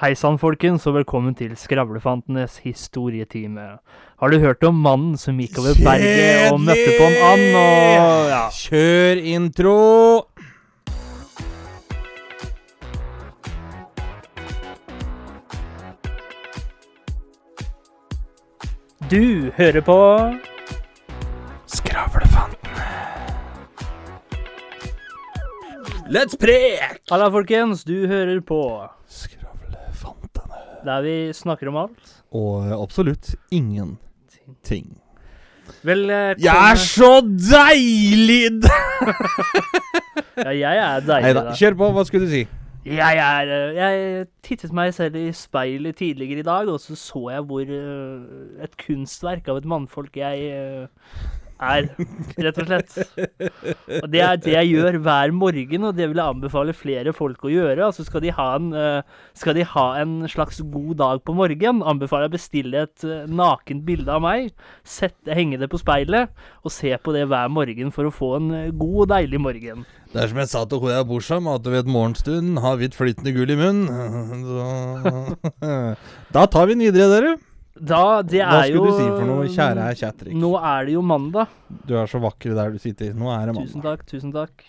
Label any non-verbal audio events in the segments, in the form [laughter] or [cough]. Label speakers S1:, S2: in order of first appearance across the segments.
S1: Hei sann, folkens, og velkommen til Skravlefantenes historietime. Har du hørt om mannen som gikk over berget og møtte på en and og ja.
S2: Kjør intro!
S1: Du hører på
S2: Skravlefantene. Let's prek!
S1: Halla, folkens. Du hører på. Der vi snakker om alt.
S2: Og absolutt ingenting.
S1: Vel, eh,
S2: Jeg er så deilig! [laughs]
S1: ja, jeg er deilig,
S2: da, kjør på. Hva skulle du si?
S1: Jeg er eh, Jeg tittet meg selv i speilet tidligere i dag, og så så jeg hvor eh, et kunstverk av et mannfolk jeg er, rett og slett. Og det er det jeg gjør hver morgen, og det vil jeg anbefale flere folk å gjøre. Altså skal de ha en, eh, skal de ha en slags god dag på morgen, anbefaler jeg å bestille et eh, nakent bilde av meg, sette, henge det på speilet, og se på det hver morgen for å få en eh, god og deilig morgen.
S2: Det er som jeg sa til bor sammen, at du ved morgenstunden har hvitt flytende gull i munnen. [laughs] [laughs] Da tar vi den videre, dere.
S1: Da, det
S2: Hva
S1: er jo
S2: skulle du si for noe, kjære Kjatrik?
S1: Nå er det jo mandag.
S2: Du er så vakker der du sitter. Nå er det
S1: Tusen takk, tusen takk.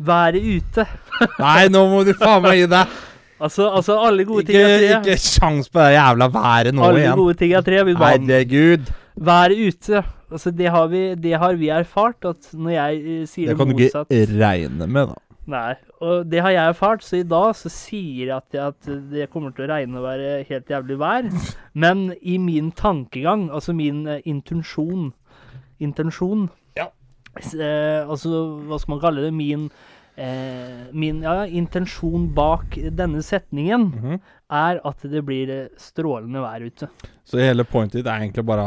S1: Været ute. [laughs]
S2: Nei, nå må du faen meg gi deg!
S1: Altså, altså alle gode ting er tre.
S2: ikke sjans på det jævla været nå
S1: alle
S2: igjen.
S1: gode ting er tre.
S2: Herregud.
S1: Været ute. Altså, det har, vi, det har vi erfart, at når jeg eh, sier
S2: Det
S1: det,
S2: kan du ikke regne med, da.
S1: Nei, og det har jeg erfart, så i dag så sier jeg at, jeg at det kommer til å regne og være helt jævlig vær. Men i min tankegang, altså min eh, intensjon Intensjon
S2: Ja.
S1: eh, Altså, hva skal man kalle det? Min, eh, min ja, intensjon bak denne setningen
S2: Mhm.
S1: er at det blir eh, strålende vær ute.
S2: Så hele pointet ditt er egentlig bare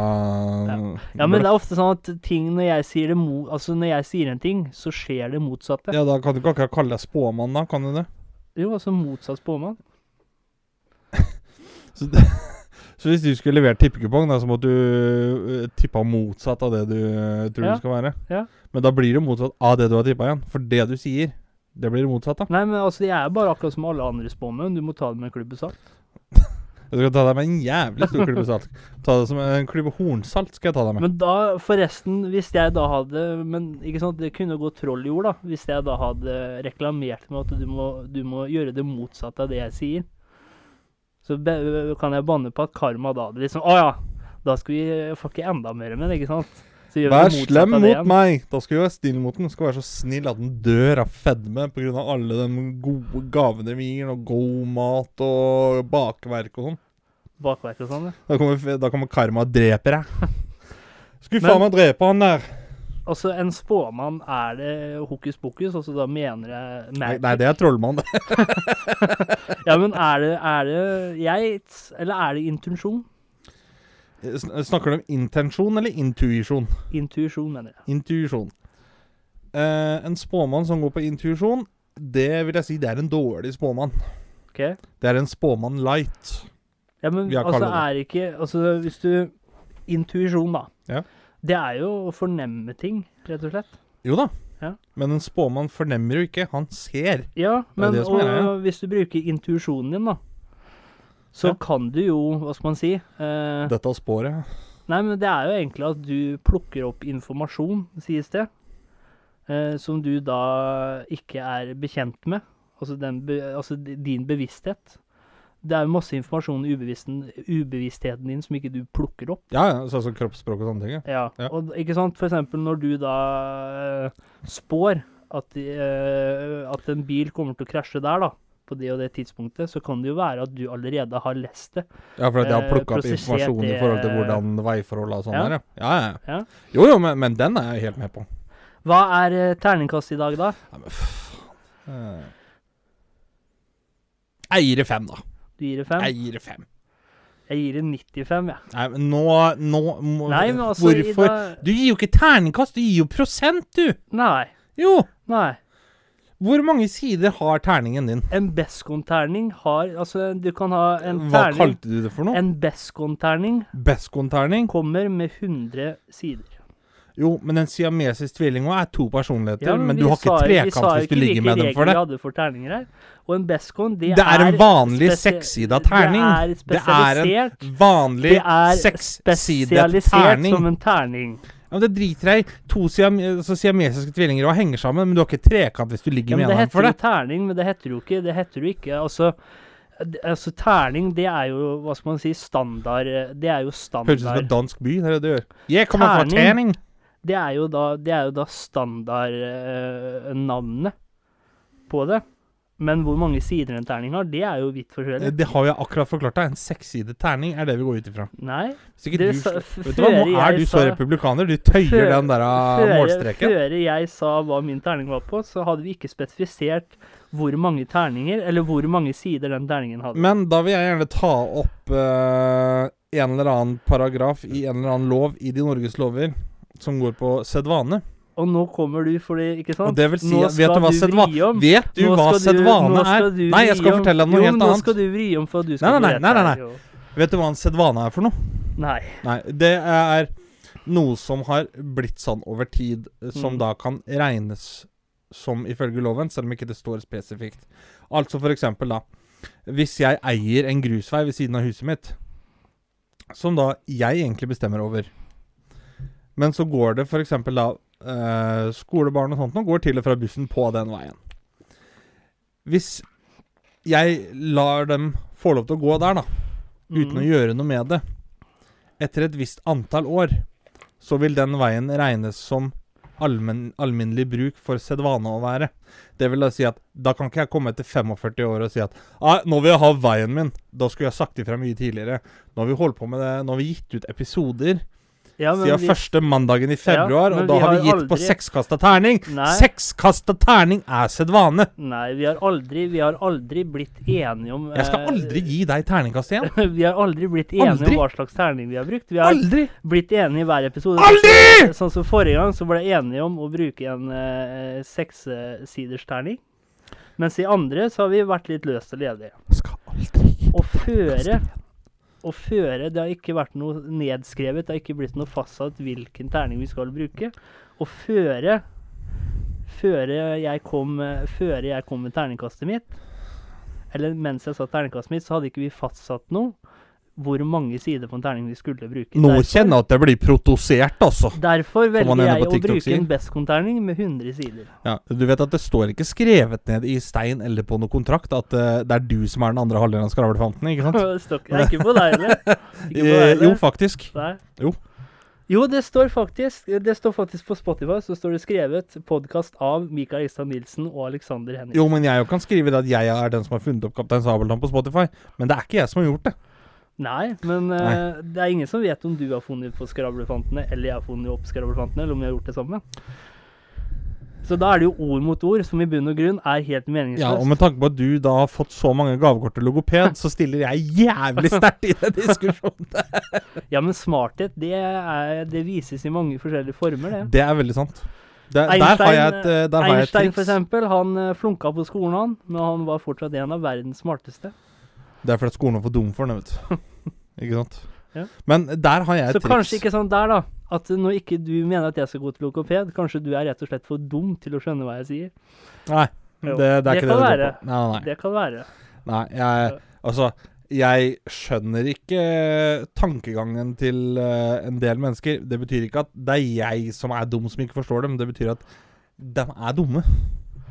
S1: Ja, men det er ofte sånn at ting når jeg sier det mo Altså, når jeg sier en ting, så skjer det motsatte.
S2: Ja, da kan du ikke akkurat kalle deg spåmann, da? Kan du det?
S1: Jo, altså motsatt spåmann. [laughs]
S2: Så, det, så hvis du skulle levert tippekupong, så måtte du tippa motsatt av det du tror
S1: Ja,
S2: det skal være.
S1: ja.
S2: Men da blir det motsatt av det du har tippa igjen. For det du sier, det blir det motsatt da.
S1: Nei, men altså, jeg er bare akkurat som alle andre spåmenn. Du må ta det med en klype salt. [laughs]
S2: Jeg skal ta deg med en jævlig stor klype salt. Ta det som en klype hornsalt. skal jeg ta deg med.
S1: Men da, forresten, hvis jeg da hadde Men ikke sant, det kunne gå troll i ord, da. Hvis jeg da hadde reklamert med at du må, du må gjøre det motsatte av det jeg sier. Så kan jeg banne på at karma da hadde liksom Å ja, da skal vi fucke enda mer med det, ikke sant?
S2: Vær slem mot
S1: igjen.
S2: meg! Da skal vi være snill mot den. Skal være så snill at den dør av fedme pga. alle de gode gavene vi gir, og god mat og bakverk og sånn.
S1: Bakverk og sånn, ja.
S2: Da kommer, da kommer karma og dreper deg. [laughs] Skulle faen meg drepe han der.
S1: Altså, en spåmann, er det hokus pokus? Altså, da mener jeg
S2: Nei, nei, det er trollmann, det. [laughs]
S1: Ja, men er det, er det geit, Eller er det intensjon?
S2: Sn- Snakker du om intensjon eller intuisjon?
S1: Intuisjon, mener jeg.
S2: Intuisjon. Eh, en spåmann som går på intuisjon, det vil jeg si det er en dårlig spåmann.
S1: Okay.
S2: Det er en spåmann light.
S1: Ja, men altså, er ikke Altså, hvis du Intuisjon, da.
S2: Ja.
S1: Det er jo å fornemme ting, rett og slett.
S2: Jo da.
S1: Ja.
S2: Men en spåmann fornemmer jo ikke, han ser.
S1: Ja, men
S2: det det
S1: og, hvis du bruker intuisjonen din, da, så
S2: Ja.
S1: kan du jo Hva skal man si? Eh,
S2: Dette spåret.
S1: Nei, men det er jo egentlig at du plukker opp informasjon, sies det, eh, som du da ikke er bekjent med. Altså, den altså din bevissthet. Det er jo masse informasjon i ubevisstheten, din som ikke du plukker opp.
S2: Ja, ja, sånn som kroppsspråk og sånne ting. Ja.
S1: Ja,
S2: Ja.
S1: og ikke sant, for eksempel når du da eh, spår at, eh, at en bil kommer til å krasje der da, på det og det tidspunktet, så kan det jo være at du allerede har lest det.
S2: Ja, for at jeg har
S1: Eh,
S2: plukka opp informasjon i forhold til hvordan veiforholdet og sånn
S1: Ja.
S2: der, ja. Ja, ja.
S1: Ja.
S2: Jo, jo, men, men den er jeg helt med på.
S1: Hva er eh, terningkast i dag da?
S2: Ja, men faen. Eh. Jeg gir det fem, da.
S1: Du gir det fem?
S2: Jeg gir det fem.
S1: Jeg gir det 95, ja.
S2: Nei, men nå, nå må,
S1: Nei, men altså,
S2: Hvorfor?
S1: dag-
S2: Du gir jo ikke terningkast, du gir jo prosent, du!
S1: Nei,
S2: Jo!
S1: nei.
S2: Hvor mange sider har terningen din?
S1: En Beskon-terning har, altså du kan ha en
S2: Hva
S1: terning,
S2: kalte du det for noe?
S1: en Beskon-terning
S2: Beskon-terning?
S1: kommer med 100 sider.
S2: Jo, men en siamesisk tvilling òg er to personligheter,
S1: Ja,
S2: men
S1: men
S2: du har ikke trekant hvis du ligger med dem for
S1: regler
S2: det.
S1: vi hadde for terninger her. Og en beskon, det,
S2: Det er en vanlig sekssida terning.
S1: Det er spesialisert.
S2: Det er en vanlig sekssidet terning.
S1: Det er spesialisert som en terning.
S2: Ja, men Det driter jeg i. To siam altså siamesiske tvillinger og henger sammen, men du har ikke trekant hvis du ligger
S1: Ja,
S2: med
S1: det
S2: en for
S1: heter jo
S2: det.
S1: terning, men det heter jo ikke Det heter jo ikke Altså, altså terning, det er jo, hva skal man si, standard Det er jo standard
S2: Høres ut som en dansk by. Det er det du gjør. Jeg kommer fra
S1: Terning.
S2: terning.
S1: Det er jo da, det er jo da standardnavnet på det. Men hvor mange sider en terning har, det er jo vidt forskjellig.
S2: Det har jeg akkurat forklart deg. En sekssidet terning er det vi går ut ifra.
S1: Nei. Det
S2: du,
S1: sa-
S2: vet du hva, nå er du så
S1: sa-
S2: republikaner. Du tøyer
S1: Før-
S2: den der
S1: Før,
S2: målstreken.
S1: før jeg sa hva min terning var på, så hadde vi ikke spesifisert hvor mange terninger, eller hvor mange sider den terningen hadde.
S2: Men da vil jeg gjerne ta opp uh, en eller annen paragraf i en eller annen lov i de Norges lover som går på sedvane.
S1: Og nå kommer du for det, ikke sant?
S2: Og det vil si
S1: Nå
S2: vet du hva
S1: om.
S2: Vet du hva sedvane er? Nei, jeg skal fortelle deg noe
S1: jo,
S2: helt
S1: Nå skal du vri om for at du skal
S2: Nei, nei, nei, nei, nei. Vet du hva en sedvane er for noe?
S1: Nei.
S2: Nei, det er noe som har blitt sånn over tid, eh, som
S1: Mm.
S2: da kan regnes som ifølge loven, selv om ikke det står spesifikt. Altså for eksempel da Hvis jeg eier en grusvei ved siden av huset mitt, som da jeg egentlig bestemmer over, men så går det eksempel da eh, skolebarn og sånt nå går til og fra bussen på den veien. Hvis jeg lar dem få lov til å gå der, da, uten å
S1: Mm.
S2: gjøre noe med det. Etter et visst antall år så vil den veien regnes som allmenn, alminnelig bruk for sedvane å være. Det vil da si at da kan ikke jeg komme etter 45 år og si at Nei, nå vil jeg ha veien min. Da skulle jeg sagt ifra mye tidligere. Nå har vi holdt på med det, nå har vi gitt ut episoder
S1: Ja,
S2: siden
S1: vi-
S2: første mandagen i februar,
S1: ja,
S2: og da har vi
S1: gitt
S2: gitt på
S1: aldri-
S2: sekskasta terning. Sekskasta terning er sedvane!
S1: Nei, vi har aldri, vi har aldri blitt enige om
S2: Jeg skal
S1: eh,
S2: aldri gi deg terningkast igjen. [laughs]
S1: Vi har aldri blitt enige
S2: Aldri?
S1: om hva slags terning vi har brukt. Vi har
S2: Aldri!
S1: blitt enige i hver episode.
S2: Aldri!
S1: Sånn som forrige gang, så ble jeg enige om å bruke en uh, sekssiders terning. Mens i andre så har vi vært litt løst og ledige.
S2: Skal aldri gi
S1: Og føre Å føre Det har ikke vært noe nedskrevet, det har ikke blitt noe fastsatt hvilken terning vi skal bruke. Å føre Før jeg kom, før jeg kom med terningkastet mitt, eller mens jeg satt terningkastet mitt, så hadde ikke vi fastsatt noe hvor mange sider på en terning vi skulle bruke.
S2: Nå
S1: Derfor-
S2: kjenner jeg at det blir protosert, altså.
S1: Derfor velger jeg å bruke en Bestcon-terning med 100 sider.
S2: Ja, du vet at det står ikke skrevet ned i stein eller på noe kontrakt at uh, det er du som er den andre halvdelen av skravlefanten, ikke sant? [laughs]
S1: Det står ikke- på deg heller. Deg
S2: Eh, jo, faktisk.
S1: Nei.
S2: Jo.
S1: Jo, det står faktisk Det står faktisk på Spotify så står det skrevet podkast av Mikael Ekstad Nilsen og Alexander Henning
S2: Jo, men jeg kan skrive det at jeg er den som har funnet opp Kaptein Sabeltann på Spotify, men det er ikke jeg som har gjort det.
S1: Nei, men eh, det er ingen som vet om du har funnet på Skravlefantene, eller jeg har funnet opp Skravlefantene, eller om vi har gjort det sammen. Så da er det jo ord mot ord, som i bunn og grunn er helt meningsløst.
S2: Ja, Og med tanke på at du da har fått så mange gavekort til logoped, så stiller jeg jævlig sterkt i den [laughs] diskusjonen.
S1: Ja, men smarthet, det, er, det vises i mange forskjellige former, det.
S2: Det er veldig sant. Der, der har jeg et, eh, der har jeg et
S1: Einstein, for eksempel, han eh, flunka på skolen, han, men han var fortsatt en av verdens smarteste.
S2: Det er fordi skolen er for dum for den, vet du. [laughs] Ikke sant?
S1: Ja.
S2: Men der har jeg et triks.
S1: Så kanskje ikke sånn der, da. At når ikke du mener at jeg skal gå til lokoped, kanskje du er rett og slett for dum til å skjønne hva jeg sier.
S2: Nei, det, det er
S1: det
S2: ikke det
S1: du
S2: går på. Nei, nei, nei.
S1: Det kan være.
S2: nei jeg, altså, jeg skjønner ikke tankegangen til uh, en del mennesker. Det betyr ikke at det er jeg som er dum som ikke forstår dem. Det betyr at de er dumme,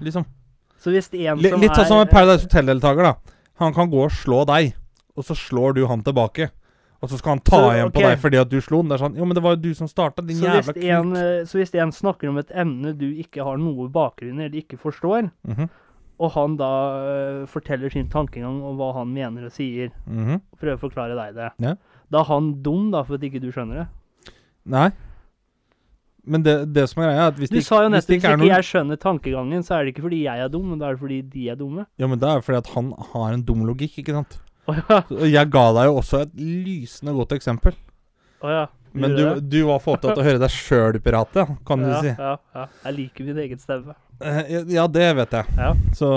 S2: liksom.
S1: Så hvis en som
S2: litt sånn som en Paradise Hotel-deltaker, da. Han kan gå og slå deg, og så slår du han tilbake. Og så skal han ta
S1: Så,
S2: igjen på deg fordi at du slo han. Det er sånn Jo, men det var jo du som starta, din
S1: så
S2: jævla
S1: en,
S2: kuk.
S1: eh, så hvis en snakker om et emne du ikke har noe bakgrunn i, eller ikke forstår,
S2: Mhm,
S1: og han da uh, forteller sin tankegang om hva han mener og sier,
S2: mhm.
S1: og prøver å forklare deg det,
S2: Ja.
S1: da er han dum da for at ikke du skjønner det.
S2: Nei. Men det, det som er greia, er at hvis
S1: Du
S2: det,
S1: sa jo nettopp
S2: det
S1: hvis
S2: ikke er
S1: jeg skjønner tankegangen, så er det ikke fordi jeg er dum, men da er det fordi de er dumme.
S2: Ja, men det er fordi at han har en dum logikk, ikke sant?
S1: Oh, ja.
S2: Jeg ga deg jo også et lysende godt eksempel.
S1: Oh, ja.
S2: Men du, du var for opptatt av å høre deg sjøl prate, kan du si.
S1: Ja, ja. Jeg liker min egen stemme.
S2: Eh, Ja, det vet jeg.
S1: Ja.
S2: Så,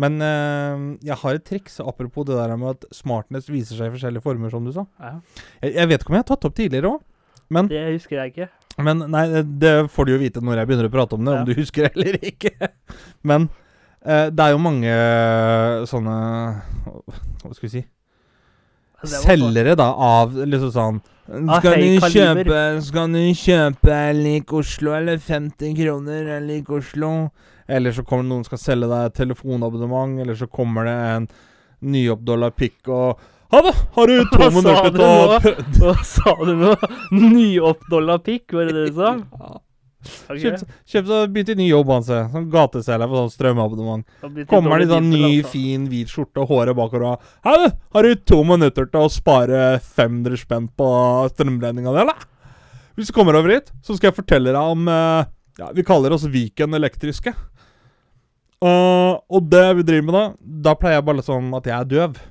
S2: men eh, jeg har et triks, apropos det der med at smartness viser seg i forskjellige former, som du sa.
S1: Ja.
S2: Jeg, jeg vet ikke om jeg har tatt opp tidligere òg, men
S1: Det husker jeg ikke.
S2: Men nei, det- får du jo vite når jeg begynner å prate om det,
S1: Ja.
S2: om du husker det eller ikke. [laughs] Men eh, det er jo mange sånne Hva skal vi si? Selgere da av liksom sånn Skal du kjøpe Skal du kjøpe lik Oslo, eller 50 kroner lik Oslo? Eller så kommer det noen skal selge deg telefonabonnement, eller så kommer det en nyoppdolla pikk og Ha det! Har du to minutter til å?
S1: Hva sa du nå? Nyoppdolla pikk, var det det du sa? Okay.
S2: Kjøpt, kjøpt og begynt i ny jobb, han seg. Sånn gateselger på sånn strømabonnement. Kommer det
S1: i
S2: sånn ny, fin, hvit skjorte og håret bakover og Hei, du! Har du to minutter til å spare 500 spenn på strømregninga di, eller? Hvis du kommer over hit, så skal jeg fortelle deg om eh, Ja, vi kaller oss Viken Elektriske. Uh, og det vi driver med da, da pleier jeg bare sånn at jeg er døv.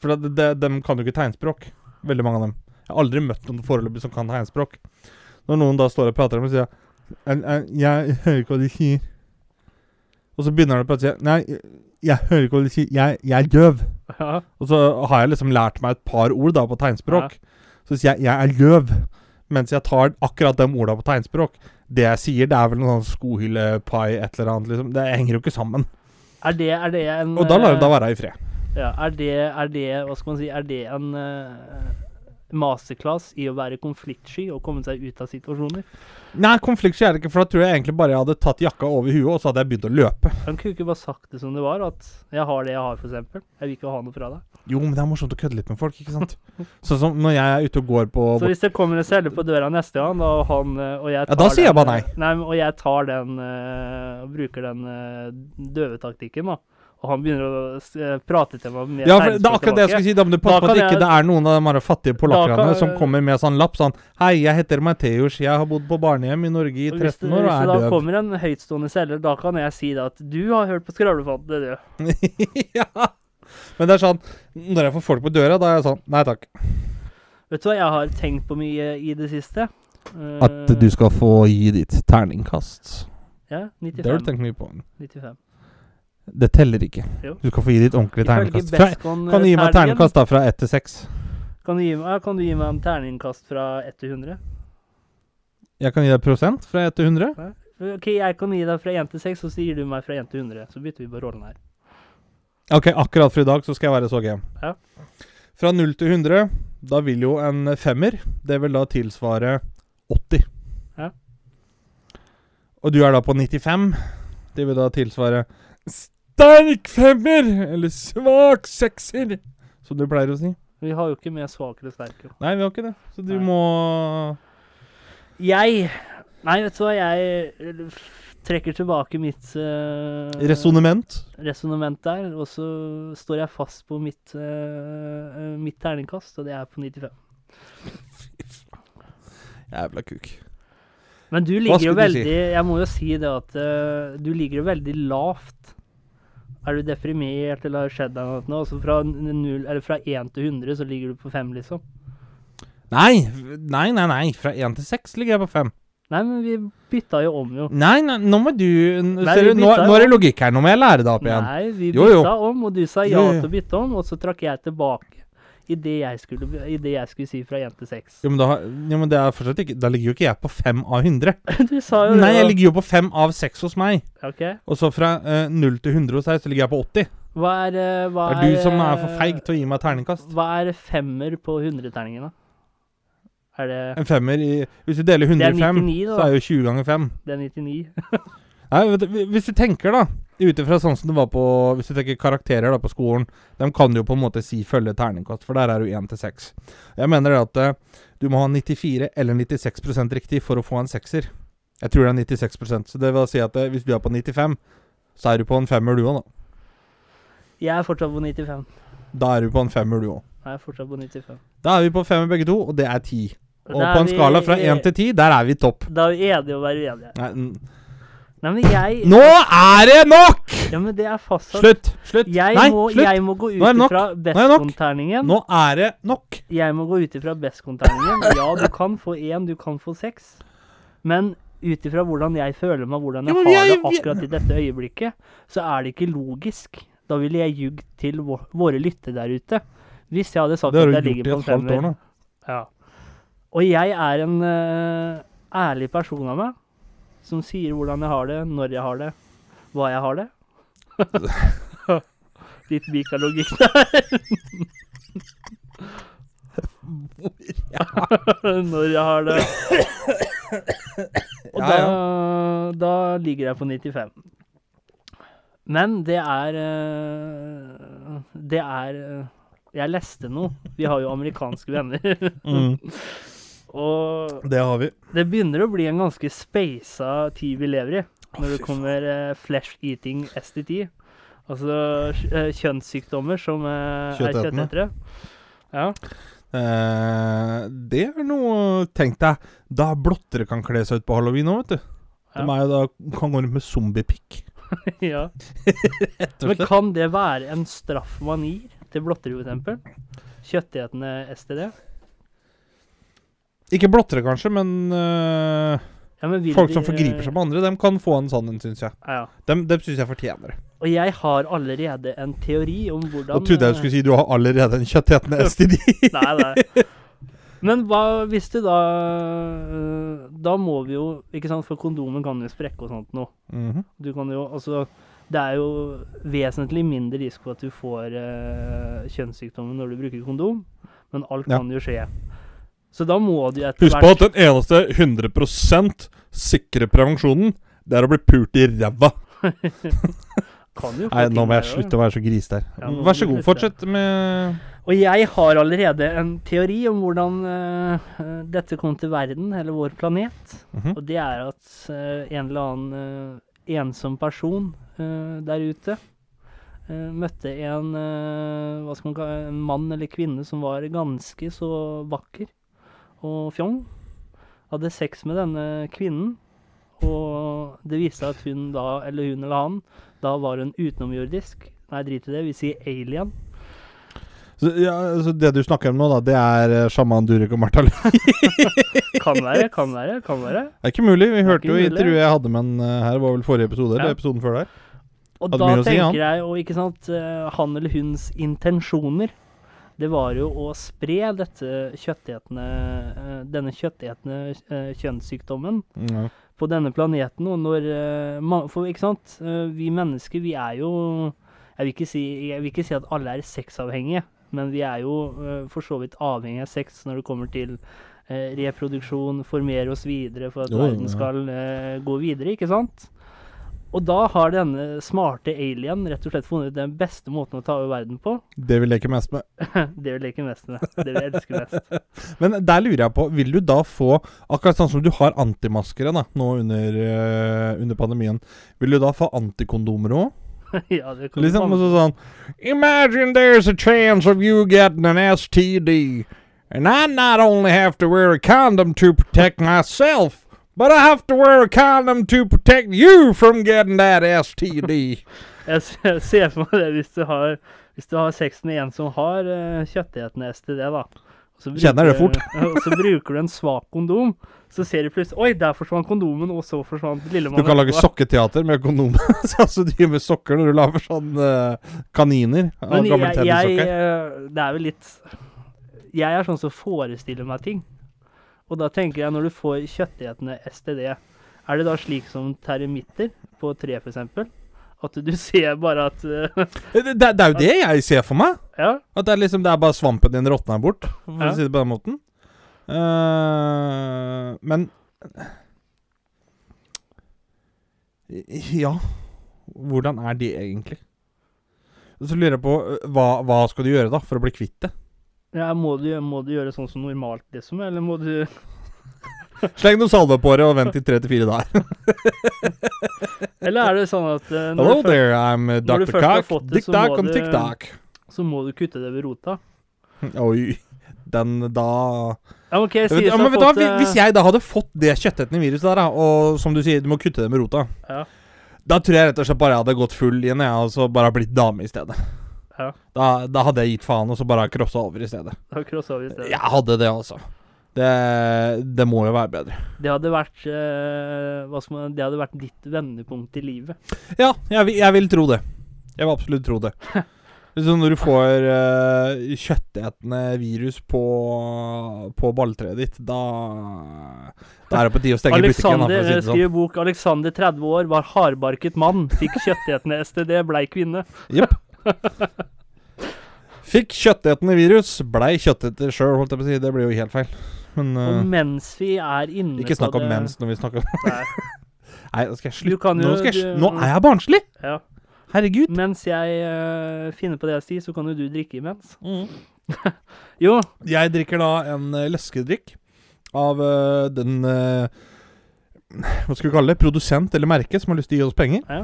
S2: For de, de, de kan jo ikke tegnspråk. Veldig mange av dem. Jeg har aldri møtt noen foreløpig som kan tegnspråk. Når noen da står og prater med meg, sier jeg «Jeg- hører ikke hva de sier. Og så begynner han å prate og sier Nei, jeg, hører ikke hva de sier. Jeg, jeg er døv.
S1: Ja.
S2: Og så har jeg liksom lært meg et par ord da på tegnspråk. Så sier jeg 'jeg er døv', mens jeg tar akkurat de orda på tegnspråk. Det jeg sier, det er vel noe sånn skohyllepai, et eller annet, liksom. Det henger jo ikke sammen.
S1: Er det, er det en
S2: Og da lar jeg
S1: da
S2: det være i fred.
S1: Ja, er det, er det, hva skal man si, er det en uh, masterclass i å være konfliktsky og komme seg ut av situasjoner?
S2: Nei, konfliktsky er det ikke, for da tror jeg egentlig bare jeg hadde tatt jakka over huet, og så hadde jeg begynt å løpe.
S1: Han kunne ikke bare sagt det som det var, at jeg har det jeg har, eksempel. Jeg vil ikke ha noe fra deg.
S2: Jo, men det er morsomt å kødde litt med folk, ikke sant? [laughs] Sånn som når jeg er ute og går på
S1: Så hvis det kommer en selger på døra neste gang, og han eh, og jeg tar
S2: Ja, da sier jeg bare nei.
S1: eh, Nei, og jeg tar den eh, og bruker den uh, døvetaktikken, da. Og han begynner å eh, prate til meg med
S2: Ja, for det er akkurat det jeg skulle si. Da må du passe på at ikke
S1: jeg-
S2: det er noen av de her fattige polakkerne
S1: kan-
S2: som kommer med sånn lapp sånn Hei, jeg heter Mateus, jeg har bodd på barnehjem i Norge i
S1: Og Hvis
S2: 13
S1: det,
S2: år og
S1: hvis det
S2: er
S1: da kommer en høytstående selger, da kan jeg si det at du har hørt på Skravlefanten, du. [laughs]
S2: ja. Men det er sånn Når jeg får folk på døra, da er jeg sånn Nei takk.
S1: Vet du hva jeg har tenkt på mye i det siste? Eh,
S2: At du skal få gi ditt terningkast.
S1: Ja, 95.
S2: Det har du tenkt mye på.
S1: 95.
S2: Det teller ikke.
S1: Jo.
S2: Du skal få gi ditt ordentlige terningkast. Fra, kan du gi meg terningkast da fra 1 til 6?
S1: Kan du, gi kan du gi meg en terningkast fra 1 til 100?
S2: Jeg kan gi deg prosent fra 1 til 100.
S1: Ok, jeg kan gi deg fra 1 til 6, og så gir du meg fra 1 til 100. Så bytter vi på rollen her.
S2: Ok, akkurat for i dag så skal jeg være så game.
S1: Ja.
S2: Fra 0 til 100, da vil jo en femmer Det vil da tilsvare 80.
S1: Ja.
S2: Og du er da på 95. Det vil da tilsvare sterk femmer! Eller svak sekser, som du pleier å si.
S1: Vi har jo ikke med svak eller sterk. jo.
S2: Nei, vi har ikke det. Så du
S1: Nei.
S2: må
S1: Jeg Nei, vet du hva, jeg eh, trekker tilbake mitt uh,
S2: Resonnement.
S1: resonnement der, og så står jeg fast på mitt, uh, mitt terningkast, og det er på 95. [laughs]
S2: Jævla kuk.
S1: Men du ligger jo
S2: veldig si?
S1: Jeg må jo si det at uh, du ligger jo veldig lavt. Er du deprimert, eller har det skjedd deg noe? Altså fra, n- fra 1 til 100 så ligger du på 5, liksom.
S2: Nei, nei, nei, nei. Fra 1 til 6 ligger jeg på 5.
S1: Nei, men vi bytta jo om, jo.
S2: Nei, nei, nå må du
S1: Nei,
S2: ser du, nå, nå er det logikk her. Nå må jeg lære deg opp igjen.
S1: Nei, vi
S2: Jo, jo.
S1: bytta om, og du sa ja
S2: Jo, jo.
S1: til å bytte om, og så trakk jeg tilbake i det jeg skulle, i det jeg skulle si fra 1 til 6.
S2: Jo, men, da, jo, men det er fortsatt ikke Da ligger jo ikke jeg på 5 av 100. [laughs]
S1: Du sa jo
S2: Nei, jeg ligger jo på 5 av 6 hos meg.
S1: Ok.
S2: Og så fra eh, 0 til 100 hos deg, så ligger jeg på 80.
S1: Hva er, uh, hva
S2: Det er du som er for feig til å gi meg terningkast.
S1: Hva er femmer på 100-terningen, da? Er det
S2: En femmer i Hvis du deler
S1: Det er
S2: 100 i 5,
S1: 99 da.
S2: så er jo 20 ganger 5.
S1: Det er 99? [laughs]
S2: Nei, hvis du tenker, da Ut ifra sånn som det var på Hvis du tenker karakterer da på skolen, de kan jo på en måte si følge terningkast, for der er du 1 til 6. Jeg mener at uh, du må ha 94 eller 96% riktig for å få en sekser. Jeg tror det er 96% Så det vil si at uh, hvis du er på 95, så er du på en femmer du òg, da.
S1: Jeg er fortsatt på 95.
S2: Da er du på en femmer du òg.
S1: Jeg er fortsatt på 95.
S2: Da er vi på femmer begge to, og det er 10. Og på en skala fra 1 til 10, der er vi topp.
S1: Da er vi enige om å være uenige.
S2: Nei,
S1: Nei, men jeg
S2: nå er det nok!
S1: Ja, men det er fastsatt.
S2: Slutt! Slutt!
S1: Jeg,
S2: Nei,
S1: må,
S2: slutt!
S1: jeg må gå
S2: Nå er det
S1: ut
S2: nok.
S1: ifra
S2: Nå er det nok. Nå er det nok!
S1: Jeg må gå ut ifra bestkonterningen. Ja, du kan få én, du kan få seks. Men ut ifra hvordan jeg føler meg, hvordan jeg
S2: Ja, men
S1: har
S2: jeg-
S1: det akkurat i dette øyeblikket, så er det ikke logisk. Da ville jeg ljugd til vå- våre lyttere der ute. Hvis jeg hadde sagt
S2: Det har
S1: at
S2: du
S1: jeg
S2: gjort
S1: ligger
S2: i
S1: på
S2: et halvt år
S1: femmer.
S2: nå.
S1: Ja. Og jeg er en øh, ærlig person av meg, som sier hvordan jeg har det, når jeg har det, hva jeg har det. [laughs] Litt Mika-logikk der. når jeg har det. [coughs] Og da, da ligger jeg på 95. Men det er eh, Det er eh, Jeg leste noe. Vi har jo amerikanske venner.
S2: Mm,
S1: Og
S2: det har vi.
S1: det begynner å bli en ganske speisa tid vi lever i. Når det kommer eh, flesh-eating STT. Altså eh, kjønnssykdommer som eh, er kjøttetere. Ja.
S2: Eh, det er noe Tenk deg, da blottere kan kle seg ut på halloween òg, vet du. De
S1: Ja.
S2: jo da, kan gå rundt med zombiepikk. [laughs]
S1: ja. [laughs] Men kan det være en straff man gir til blottere, f.eks.? Kjøttetende STD?
S2: Ikke blottere, kanskje, men eh,
S1: Ja, men
S2: folk som forgriper seg på andre, dem kan få en sånn en, syns jeg.
S1: Ja.
S2: Dem, dem syns jeg fortjener det.
S1: Og jeg har allerede en teori om hvordan
S2: Og trodde jeg du skulle si du har allerede en kjøttetende [laughs] STD.
S1: Nei, nei. [laughs] Men hva hvis du da øh, Da må vi jo Ikke sant, for kondomen kan jo sprekke og sånt noe.
S2: Mhm.
S1: Du kan jo Altså Det er jo vesentlig mindre risk for at du får øh, kjønnssykdommer når du bruker kondom, men alt
S2: Ja.
S1: kan jo skje. Så da må de etter
S2: Husk på at den eneste 100 sikre prevensjonen, det er å bli pult i ræva. [laughs] Nei, nå må jeg slutte å være så gris der.
S1: Ja,
S2: Vær så god, fortsett med
S1: Og jeg har allerede en teori om hvordan øh, dette kom til verden, eller vår planet.
S2: Mhm.
S1: Og det er at uh, en eller annen uh, ensom person der ute møtte en hva skal man kalle en mann eller kvinne som var ganske så vakker og fjong. Hadde sex med denne kvinnen, og det viste seg at hun da, eller hun eller han, da var en utenomjordisk. Nei, drit i det, vi sier alien.
S2: så, ja, så Det du snakker om nå, da, det er eh, sjaman Durek og Martha Lund? [laughs]
S1: Kan være, kan være, kan være.
S2: Det er ikke mulig. Vi hørte jo intervjuet jeg hadde med han her, her, var vel forrige episode, eller
S1: Ja.
S2: episoden før der.
S1: Og
S2: Hadde
S1: da
S2: tenker si,
S1: jeg, og ikke sant, eh, han eller huns intensjoner, det var jo å spre dette kjøttetende, eh, denne kjøttetende eh, kjønnssykdommen
S2: Ja.
S1: på denne planeten. Og når eh, For ikke sant, vi mennesker, vi er jo jeg vil, ikke si, jeg vil ikke si at alle er sexavhengige, men vi er jo for så vidt avhengig av sex når det kommer til reproduksjon, formere oss videre for at
S2: Jo,
S1: verden skal ja. gå videre, ikke sant? Og da har denne smarte alien rett og slett funnet den beste måten å ta over verden på. [laughs]
S2: Det vi leker mest med.
S1: det vil jeg ikke mest med. Det vil jeg elske mest. [laughs]
S2: Men der lurer jeg på, vil du da få Akkurat sånn som du har antimaskere da, nå under, uh, under pandemien, vil du da få antikondomer òg? [laughs]
S1: ja, det kan
S2: Liksom altså sånn Imagine there's a chance of you getting an STD, and I not only have to wear a condom to protect myself, but I have to wear a condom to protect you from getting that STD. [laughs]
S1: Jeg ser for meg det hvis du har, hvis du har sex med en som har uh, kjøttetende STD, da. Så
S2: Kjenner det
S1: fort. [laughs] så bruker du en svak kondom, så ser du plutselig Oi, der forsvant kondomen, og så forsvant
S2: Du kan lage sokketeater med kondom. altså [laughs] du gjør med sokker når du lager sånn uh, kaniner. av gamle
S1: jeg
S2: tennissokker.
S1: eh, Det er vel litt Jeg er sånn som forestiller meg ting. Og da tenker jeg, når du får kjøttetende STD, er det da slik som termitter på tre, eksempel? At du [laughs] ser bare at eh,
S2: Det, det, det er jo det jeg ser for meg.
S1: Ja.
S2: At det er liksom Det er bare svampen din råtner bort, for
S1: Ja.
S2: å si det på den måten. Uh, men Ja Hvordan er det egentlig? Så lurer jeg på hva, hva skal du gjøre da for å bli kvitt det?
S1: Ja må, du, må du gjøre sånn som normalt, liksom? Eller må du [laughs]
S2: Sleng noe salve på det og vent i tre til fire dager. [laughs]
S1: Eller er det sånn at uh,
S2: Hello
S1: du, først,
S2: there, I'm uh, Dr. Cock.
S1: fått det,
S2: Dick
S1: så
S2: om
S1: du- så må du kutte det ved rota? [laughs]
S2: Oi. Den da
S1: Ja, OK,
S2: ja, men, vet
S1: fått
S2: hvi- Hvis
S1: eh,
S2: jeg da hadde fått det kjøttetende viruset der, da, og som du sier, du må kutte det med rota
S1: Ja.
S2: Da tror jeg rett og slett bare jeg hadde gått full igjen, jeg, og så bare blitt dame i stedet.
S1: Ja.
S2: Da, da hadde jeg gitt faen, og så bare crossa over i stedet.
S1: Da over i stedet.
S2: Jeg hadde det, altså. Det, det må jo være bedre.
S1: Det hadde vært eh, hva skal man, Det hadde vært ditt vendepunkt i livet.
S2: Ja, jeg, vil- jeg vil tro det. Jeg vil absolutt tro det. [laughs] Så når du får uh, kjøttetende virus på, på balltreet ditt, da Da er det på tide å stenge butikken.
S1: Alexander
S2: si sånn.
S1: skriver bok 'Alexander 30 år, var hardbarket mann, fikk kjøttetende STD, blei kvinne'.
S2: Jepp. Fikk kjøttetende virus, blei kjøtteter sjøl, holdt jeg på å si. Det blir jo helt feil. Men
S1: Og
S2: uh,
S1: mens vi er inne
S2: ikke snakk om
S1: det
S2: mens når vi snakker om [laughs]
S1: Nei, [laughs]
S2: Nei, nå skal jeg slutte. Nå, skal jeg, nå er jeg barnslig!
S1: ja.
S2: Herregud.
S1: Mens jeg uh, finner på det jeg sier, så kan jo du drikke imens. [laughs] Jo,
S2: Jeg drikker da en uh, leskedrikk av uh, den eh, Hva skal vi kalle det? Produsent eller merke som har lyst til å gi oss penger.
S1: Ja.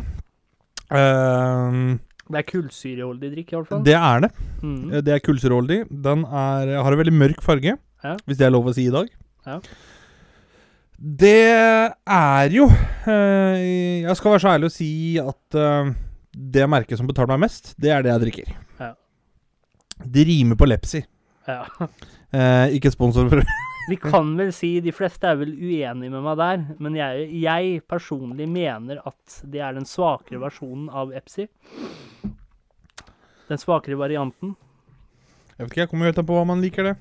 S1: Det er kullsyreholdig drikk, fall.
S2: det er det.
S1: Mm.
S2: Eh, Det er kullsyreholdig. Den er, har en veldig mørk farge,
S1: Ja.
S2: hvis det er lov å si i dag.
S1: Ja.
S2: Det er jo eh, Jeg skal være så ærlig å si at eh, det merket som betaler meg mest, det er det jeg drikker.
S1: Ja.
S2: Det rimer på Lepsi.
S1: Ja. [laughs]
S2: Eh, ikke sponsor for
S1: Vi kan vel si, de fleste er vel uenige med meg der, men jeg, jeg personlig mener at det er den svakere versjonen av Epsi. Den svakere varianten.
S2: Jeg vet ikke, jeg kommer helt an på hva man liker det.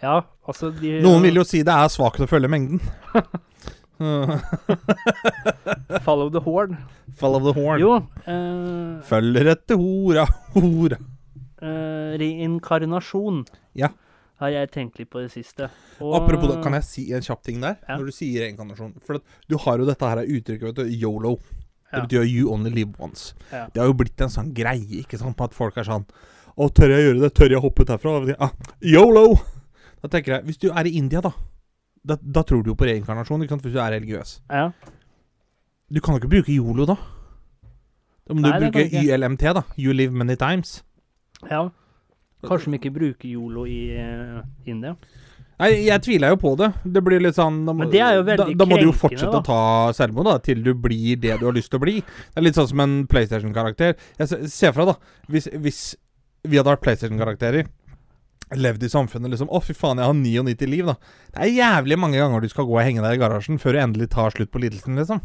S1: Ja, altså de
S2: Noen vil jo si det er svakt å følge mengden. [laughs]
S1: Follow the
S2: horn. Follow the horn.
S1: Jo, eh,
S2: Følger etter hora, hora.
S1: eh, reinkarnasjon
S2: Ja.
S1: Har jeg tenkt litt på det siste. Og,
S2: Apropos det, kan jeg si en kjapp ting der?
S1: Ja.
S2: Når du sier reinkarnasjon. For du har jo dette her uttrykket, vet du, yolo. Det
S1: Ja.
S2: betyr you only live once.
S1: Ja.
S2: Det har jo blitt en sånn greie, ikke sant, på at folk er sånn Å, tør jeg gjøre det? Tør jeg hoppe ut herfra? Ah, yolo! Da tenker jeg, hvis du er i India, da Da, da tror du jo på reinkarnasjon, ikke sant, hvis du er religiøs.
S1: Ja.
S2: Du kan jo ikke bruke yolo, da. Da må
S1: Nei,
S2: du bruke YLMT, da. You live many times.
S1: ja. Kanskje de ikke bruker yolo i uh, India.
S2: Nei, jeg tviler jo på det. Det blir litt sånn Da må,
S1: Men det jo
S2: da, da må du jo fortsette
S1: da.
S2: å ta selvmord da til du blir det du har lyst til å bli. Det er litt sånn som en PlayStation-karakter. Jeg se- ser fra, da. Hvis, hvis vi hadde vært PlayStation-karakterer, levd i samfunnet liksom Å, fy faen, jeg har 99 liv, da. Det er jævlig mange ganger du skal gå og henge deg i garasjen før du endelig tar slutt på lidelsen, liksom.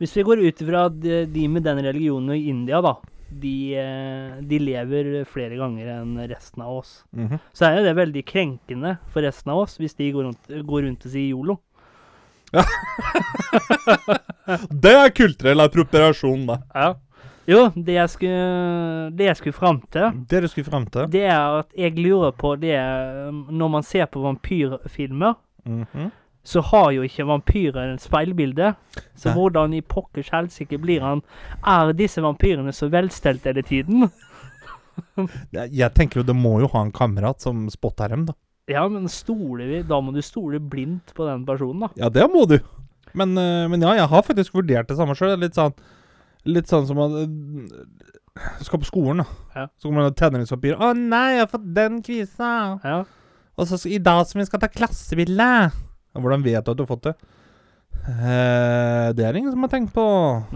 S1: Hvis vi går ut ifra de, de med den religionen i India, da. De, eh, de lever flere ganger enn resten av oss.
S2: Mhm.
S1: Så er jo det veldig krenkende for resten av oss hvis de går rundt, går rundt og sier yolo. [laughs]
S2: Det er kulturell appropriasjon, da.
S1: Ja. Jo, det jeg skulle, det jeg skulle fram til,
S2: Det du skulle frem til.
S1: det er at jeg lurer på det Når man ser på vampyrfilmer,
S2: Mhm.
S1: Så har jo ikke vampyren et speilbilde. Så
S2: Nei.
S1: hvordan i pokkers helsike blir han Er disse vampyrene så velstelt hele tiden? [laughs]
S2: Jeg, tenker jo det må jo ha en kamerat som spotter dem, da.
S1: Ja, men stoler vi Da må du stole blindt på den personen, da.
S2: Ja, det må du. Men, eh, men ja, jeg har faktisk vurdert det samme sjøl. Litt sånn Litt sånn som at Du Skal på skolen, da.
S1: Ja.
S2: Så kommer det tenåringspapir. 'Å nei, jeg har fått den kvisa!'
S1: Ja.
S2: Og så i dag som vi skal ta klassebilde. Hvordan vet du at du har fått det? Eh, det er ingen som har tenkt på.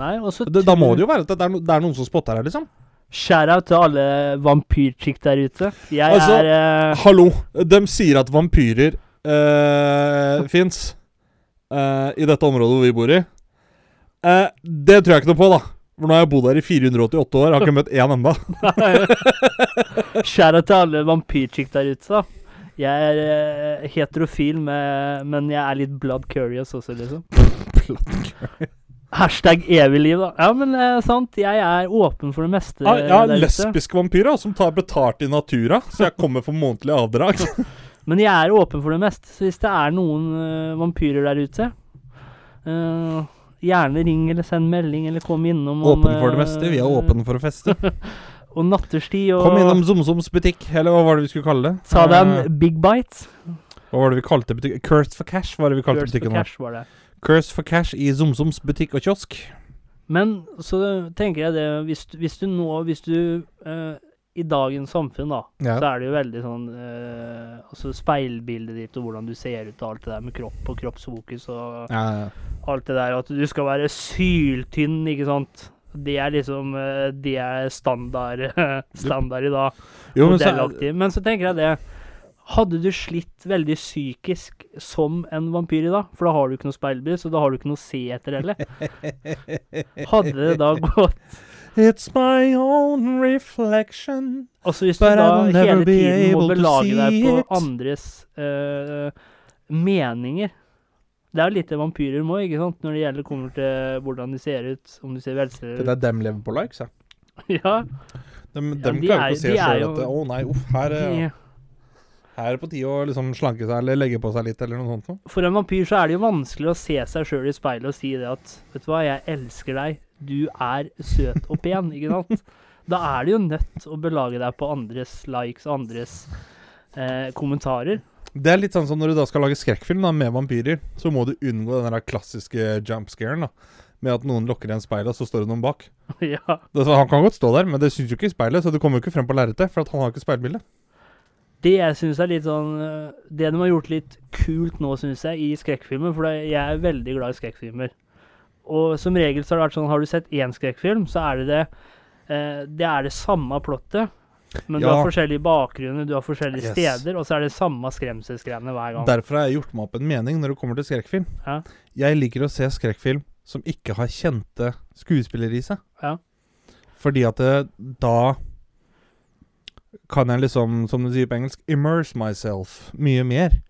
S1: Nei,
S2: Det, da må det jo være at det er, no, det er noen som spotter her, liksom.
S1: Shout-out til alle vampyrchick der ute. Jeg
S2: Altså,
S1: er eh,
S2: Hallo! De sier at vampyrer eh, [laughs] fins i dette området hvor vi bor i. Eh, det tror jeg ikke noe på, da. For nå har jeg bodd her i 488 år, har ikke møtt én enda. [laughs]
S1: Shout-out til alle vampyrchick der ute, da. Jeg er eh, heterofil, med, men jeg er litt blood curious også, liksom. [laughs] blood curious. Hashtag evig liv, da. Ja, men det er sant. Jeg er åpen for det meste.
S2: Ja,
S1: jeg er
S2: lesbisk vampyr som tar betalt i natura, så jeg kommer for månedlig avdrag. [laughs]
S1: Men jeg er åpen for det meste, så hvis det er noen uh, vampyrer der ute uh, Gjerne ring eller send melding, eller kom innom.
S2: Åpen for det meste. Vi er
S1: eh,
S2: åpne for å feste. [laughs]
S1: Og natterstid og
S2: Kom innom Zomzoms butikk, eller hva var det vi skulle kalle det?
S1: Sa de
S2: Eh,
S1: Big Bites?
S2: Hva var det vi kalte butikken? Curse for cash, var det vi kalte
S1: Curse for
S2: butikken vår.
S1: cash var det.
S2: Curse for cash i Zomzoms butikk og kiosk.
S1: Men så tenker jeg det Hvis, hvis du nå Hvis du eh, I dagens samfunn, da,
S2: Ja.
S1: så er det jo veldig sånn eh, Altså speilbildet ditt og hvordan du ser ut og alt det der med kropp og kroppsfokus og
S2: Ja, ja.
S1: alt det der. At du skal være syltynn, ikke sant. Det er liksom eh, Det er standard, [laughs] standard i dag.
S2: Jo, men så,
S1: Men så tenker jeg det Hadde du slitt veldig psykisk som en vampyr i dag, for da har du ikke noe speilbilde, så da har du ikke noe å se etter heller. [laughs] Hadde det da gått
S2: It's my own reflection.
S1: Altså hvis du da hele tiden må belage deg på andres uh, meninger Det er jo litt vampyrer må, ikke sant? Når det gjelder kommer til hvordan de ser ut, om de ser velstillede
S2: Det er dem lever på likes, ja. [laughs]
S1: Ja.
S2: Dem,
S1: Ja, de
S2: klarer
S1: er-
S2: ikke å se
S1: de
S2: sjøl at Å nei, uff, her, er-
S1: ja.
S2: her er det på tide å liksom slanke seg eller legge på seg litt, eller noe sånt noe.
S1: For en vampyr så er det jo vanskelig å se seg sjøl i speilet og si det at Vet du hva, jeg elsker deg. Du er søt og pen, ikke sant? [laughs] Da er du jo nødt å belage deg på andres likes og andres eh, kommentarer.
S2: Det er litt sånn som når du da skal lage skrekkfilm da, med vampyrer, så må du unngå den der klassiske jumpscaren da, med at noen lukker igjen speilet, og så står det noen bak. [laughs]
S1: ja.
S2: Det, så han kan godt stå der, men det syns jo ikke i speilet, så det kommer jo ikke frem på lerretet, for at han har ikke speilbilde.
S1: Det jeg syns er litt sånn eh, Det de har gjort litt kult nå, syns jeg, i skrekkfilmer For jeg er veldig glad i skrekkfilmer. Og som regel så har det vært sånn Har du sett én skrekkfilm, så er det det eh, Det er det samme plottet. Men du har forskjellige bakgrunner, du har forskjellige
S2: Yes.
S1: steder, og så er det samme skremselsgreiene hver gang.
S2: Derfor har jeg gjort meg opp en mening når det kommer til skrekkfilm.
S1: Ja.
S2: Jeg liker å se skrekkfilm som ikke har kjente skuespillere i seg.
S1: Ja.
S2: Fordi at det, da kan jeg liksom, som du sier på engelsk, immerse myself mye mer.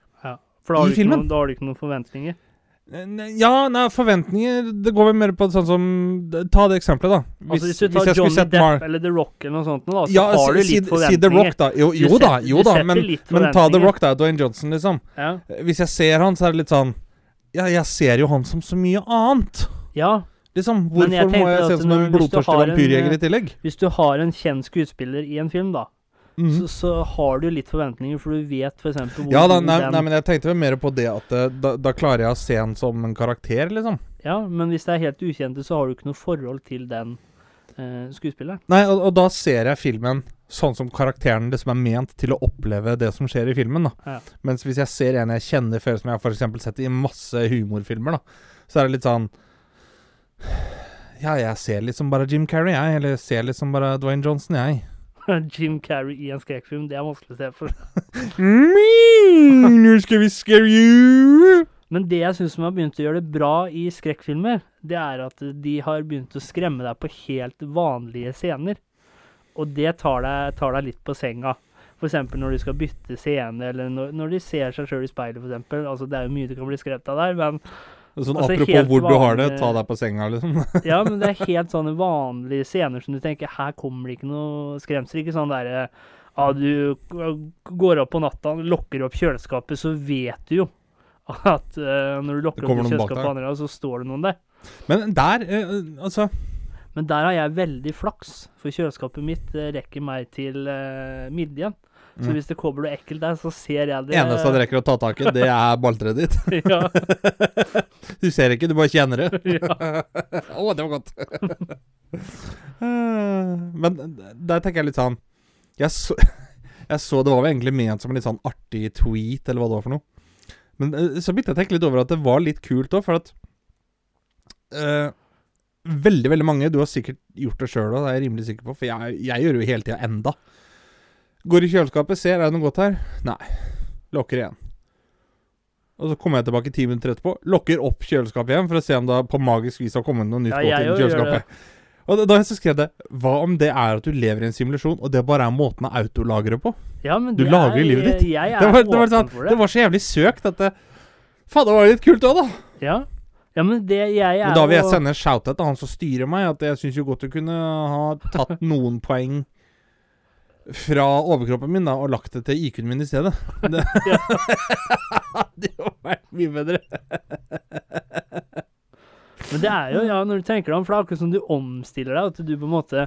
S1: For da har,
S2: i
S1: du
S2: filmen.
S1: noen, da har du ikke noen forventninger.
S2: Ja, nei, forventninger Det går vel mer på sånn som Ta det eksempelet, da.
S1: altså Hvis du tar
S2: hvis
S1: Johnny Depp
S2: Mar-
S1: eller The Rock eller noe sånt, da, så
S2: ja,
S1: har du
S2: si,
S1: litt
S2: si
S1: forventninger.
S2: The Rock, da. Jo, jo
S1: setter,
S2: da,
S1: jo
S2: da. Men, men ta The. Rock, da. Dwayne Johnson, liksom.
S1: Ja.
S2: Hvis jeg ser han, så er det litt sånn Ja, jeg ser jo han som så mye annet.
S1: ja.
S2: Liksom,
S1: Hvorfor jeg
S2: må jeg se ut som en
S1: hvis
S2: blodtørstig vampyrjeger i tillegg?
S1: Hvis du har en kjent skuespiller i en film, da,
S2: Mhm.
S1: så, så har du litt forventninger, for du vet f.eks. hvor
S2: Ja da, nei,
S1: den
S2: nei, men jeg tenkte vel mer på det at eh, da, da klarer jeg å se han som en karakter, liksom.
S1: Ja, men hvis det er helt ukjente, så har du ikke noe forhold til den eh, skuespilleren.
S2: Nei, og, og da ser jeg filmen sånn som karakteren liksom er ment til å oppleve det som skjer i filmen. da
S1: Ja.
S2: Mens hvis jeg ser en jeg kjenner før, som jeg har eksempel sett i masse humorfilmer, da så er det litt sånn [sighs] Ja, jeg ser litt som bare Jim Carrey, jeg. Eller jeg ser litt som bare Dwayne Johnson, jeg. [laughs]
S1: Jim Carrey i en skrekkfilm, det er vanskelig å se for. [laughs]
S2: Nå skal vi scare you!
S1: Men det jeg syns som har begynt å gjøre det bra i skrekkfilmer, det er at de har begynt å skremme deg på helt vanlige scener. Og det tar deg, tar deg litt på senga. F.eks. når de skal bytte scene, eller når, når de ser seg sjøl i speilet, f.eks. Altså, det er jo mye du kan bli skremt av der, men
S2: Sånn
S1: Altså,
S2: apropos
S1: hvor
S2: hvor du har det, ta deg på senga, liksom. [laughs]
S1: Ja, men det er helt sånne vanlige scener som du tenker Her kommer det ikke noe skremsel. Ikke sånn derre Ja, du går opp på natta, lukker opp kjøleskapet, så vet du jo at uh, når du lukker opp kjøleskapet,
S2: på
S1: andre, så står det noen der.
S2: Men der, uh, altså
S1: Men der har jeg veldig flaks, for kjøleskapet mitt eh, rekker meg til uh, midjen. Så
S2: Mm.
S1: hvis det kommer noe ekkelt der, så ser jeg det.
S2: eneste han rekker å ta tak i, det er balltreet ditt. [laughs]
S1: ja, [laughs]
S2: Du ser ikke, du bare kjenner det. [laughs]
S1: ja.
S2: Å, det var godt. Men der tenker jeg litt sånn Jeg så, jeg så det var vel egentlig ment som en litt sånn artig tweet, eller hva det var for noe. Men eh, så begynte jeg å tenke litt over at det var litt kult òg, for at uh, Veldig, veldig mange Du har sikkert gjort det sjøl òg, det er jeg rimelig sikker på, for jeg, jeg gjør det jo hele tida enda. Går i kjøleskapet, ser er det noe godt her. Nei. Lukker igjen. Og så kommer jeg tilbake ti minutter etterpå, lukker opp kjøleskapet igjen for å se om det på magisk vis har kommet noe nytt
S1: Ja,
S2: godt inn i kjøleskapet. Og da, da har jeg så skrevet det Hva om det er at du lever i en simulasjon, og det bare er måten å autolagre på?
S1: ja, men
S2: Du lager
S1: er-
S2: livet ditt.
S1: Jeg er
S2: Det var, det, var sånn,
S1: for
S2: det
S1: det.
S2: var så jævlig søkt at det Faen, det var litt kult òg, da.
S1: Ja. ja, men det jeg er
S2: Men da vil jeg sende en shout-out til han som styrer meg, at jeg syns jo godt du kunne ha tatt noen poeng fra overkroppen min da og lagt det til IQ-en min i stedet. [laughs] [laughs] Det hadde jo vært mye bedre.
S1: Men det er jo, ja, når du tenker deg om, for det er akkurat som du omstiller deg, at du på en måte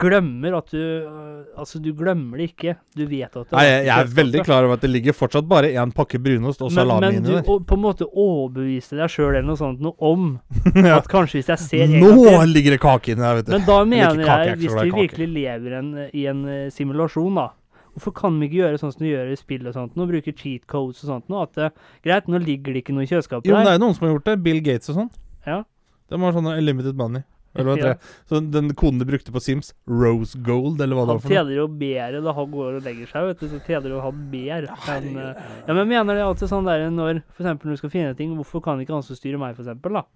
S1: glemmer at du øh, Altså, du glemmer det ikke. Du vet at det
S2: Nei, jeg, jeg er veldig klar over at det ligger fortsatt bare én pakke brunost og salami inni
S1: du
S2: Men
S1: å- på en måte overbeviste deg sjøl eller noe sånt noe om [laughs]
S2: Ja.
S1: at kanskje hvis jeg ser en
S2: Nå
S1: til
S2: ligger det kake inni der, vet du.
S1: Men da mener
S2: jeg
S1: hvis vi virkelig lever en, i en eh, simulasjon, da Hvorfor kan vi ikke gjøre sånn som du gjør i spill og sånt nå? Bruke cheat codes og sånt nå? At eh, greit, nå ligger det ikke noe i kjøleskapet
S2: Jo, men det er jo noen som har gjort det. Bill Gates og sånn.
S1: Ja.
S2: De har sånne limited money. Eller hva [laughs]
S1: Ja.
S2: Så den koden de brukte på Sims, Rose Gold, eller hva det var for noe.
S1: tjener jo bedre da han går og legger seg, vet du. Så tjener jo han bedre. enn, eh, ja, men jeg mener det alltid sånn der når For eksempel når du skal finne ting, hvorfor kan ikke han som styrer meg, for eksempel, da?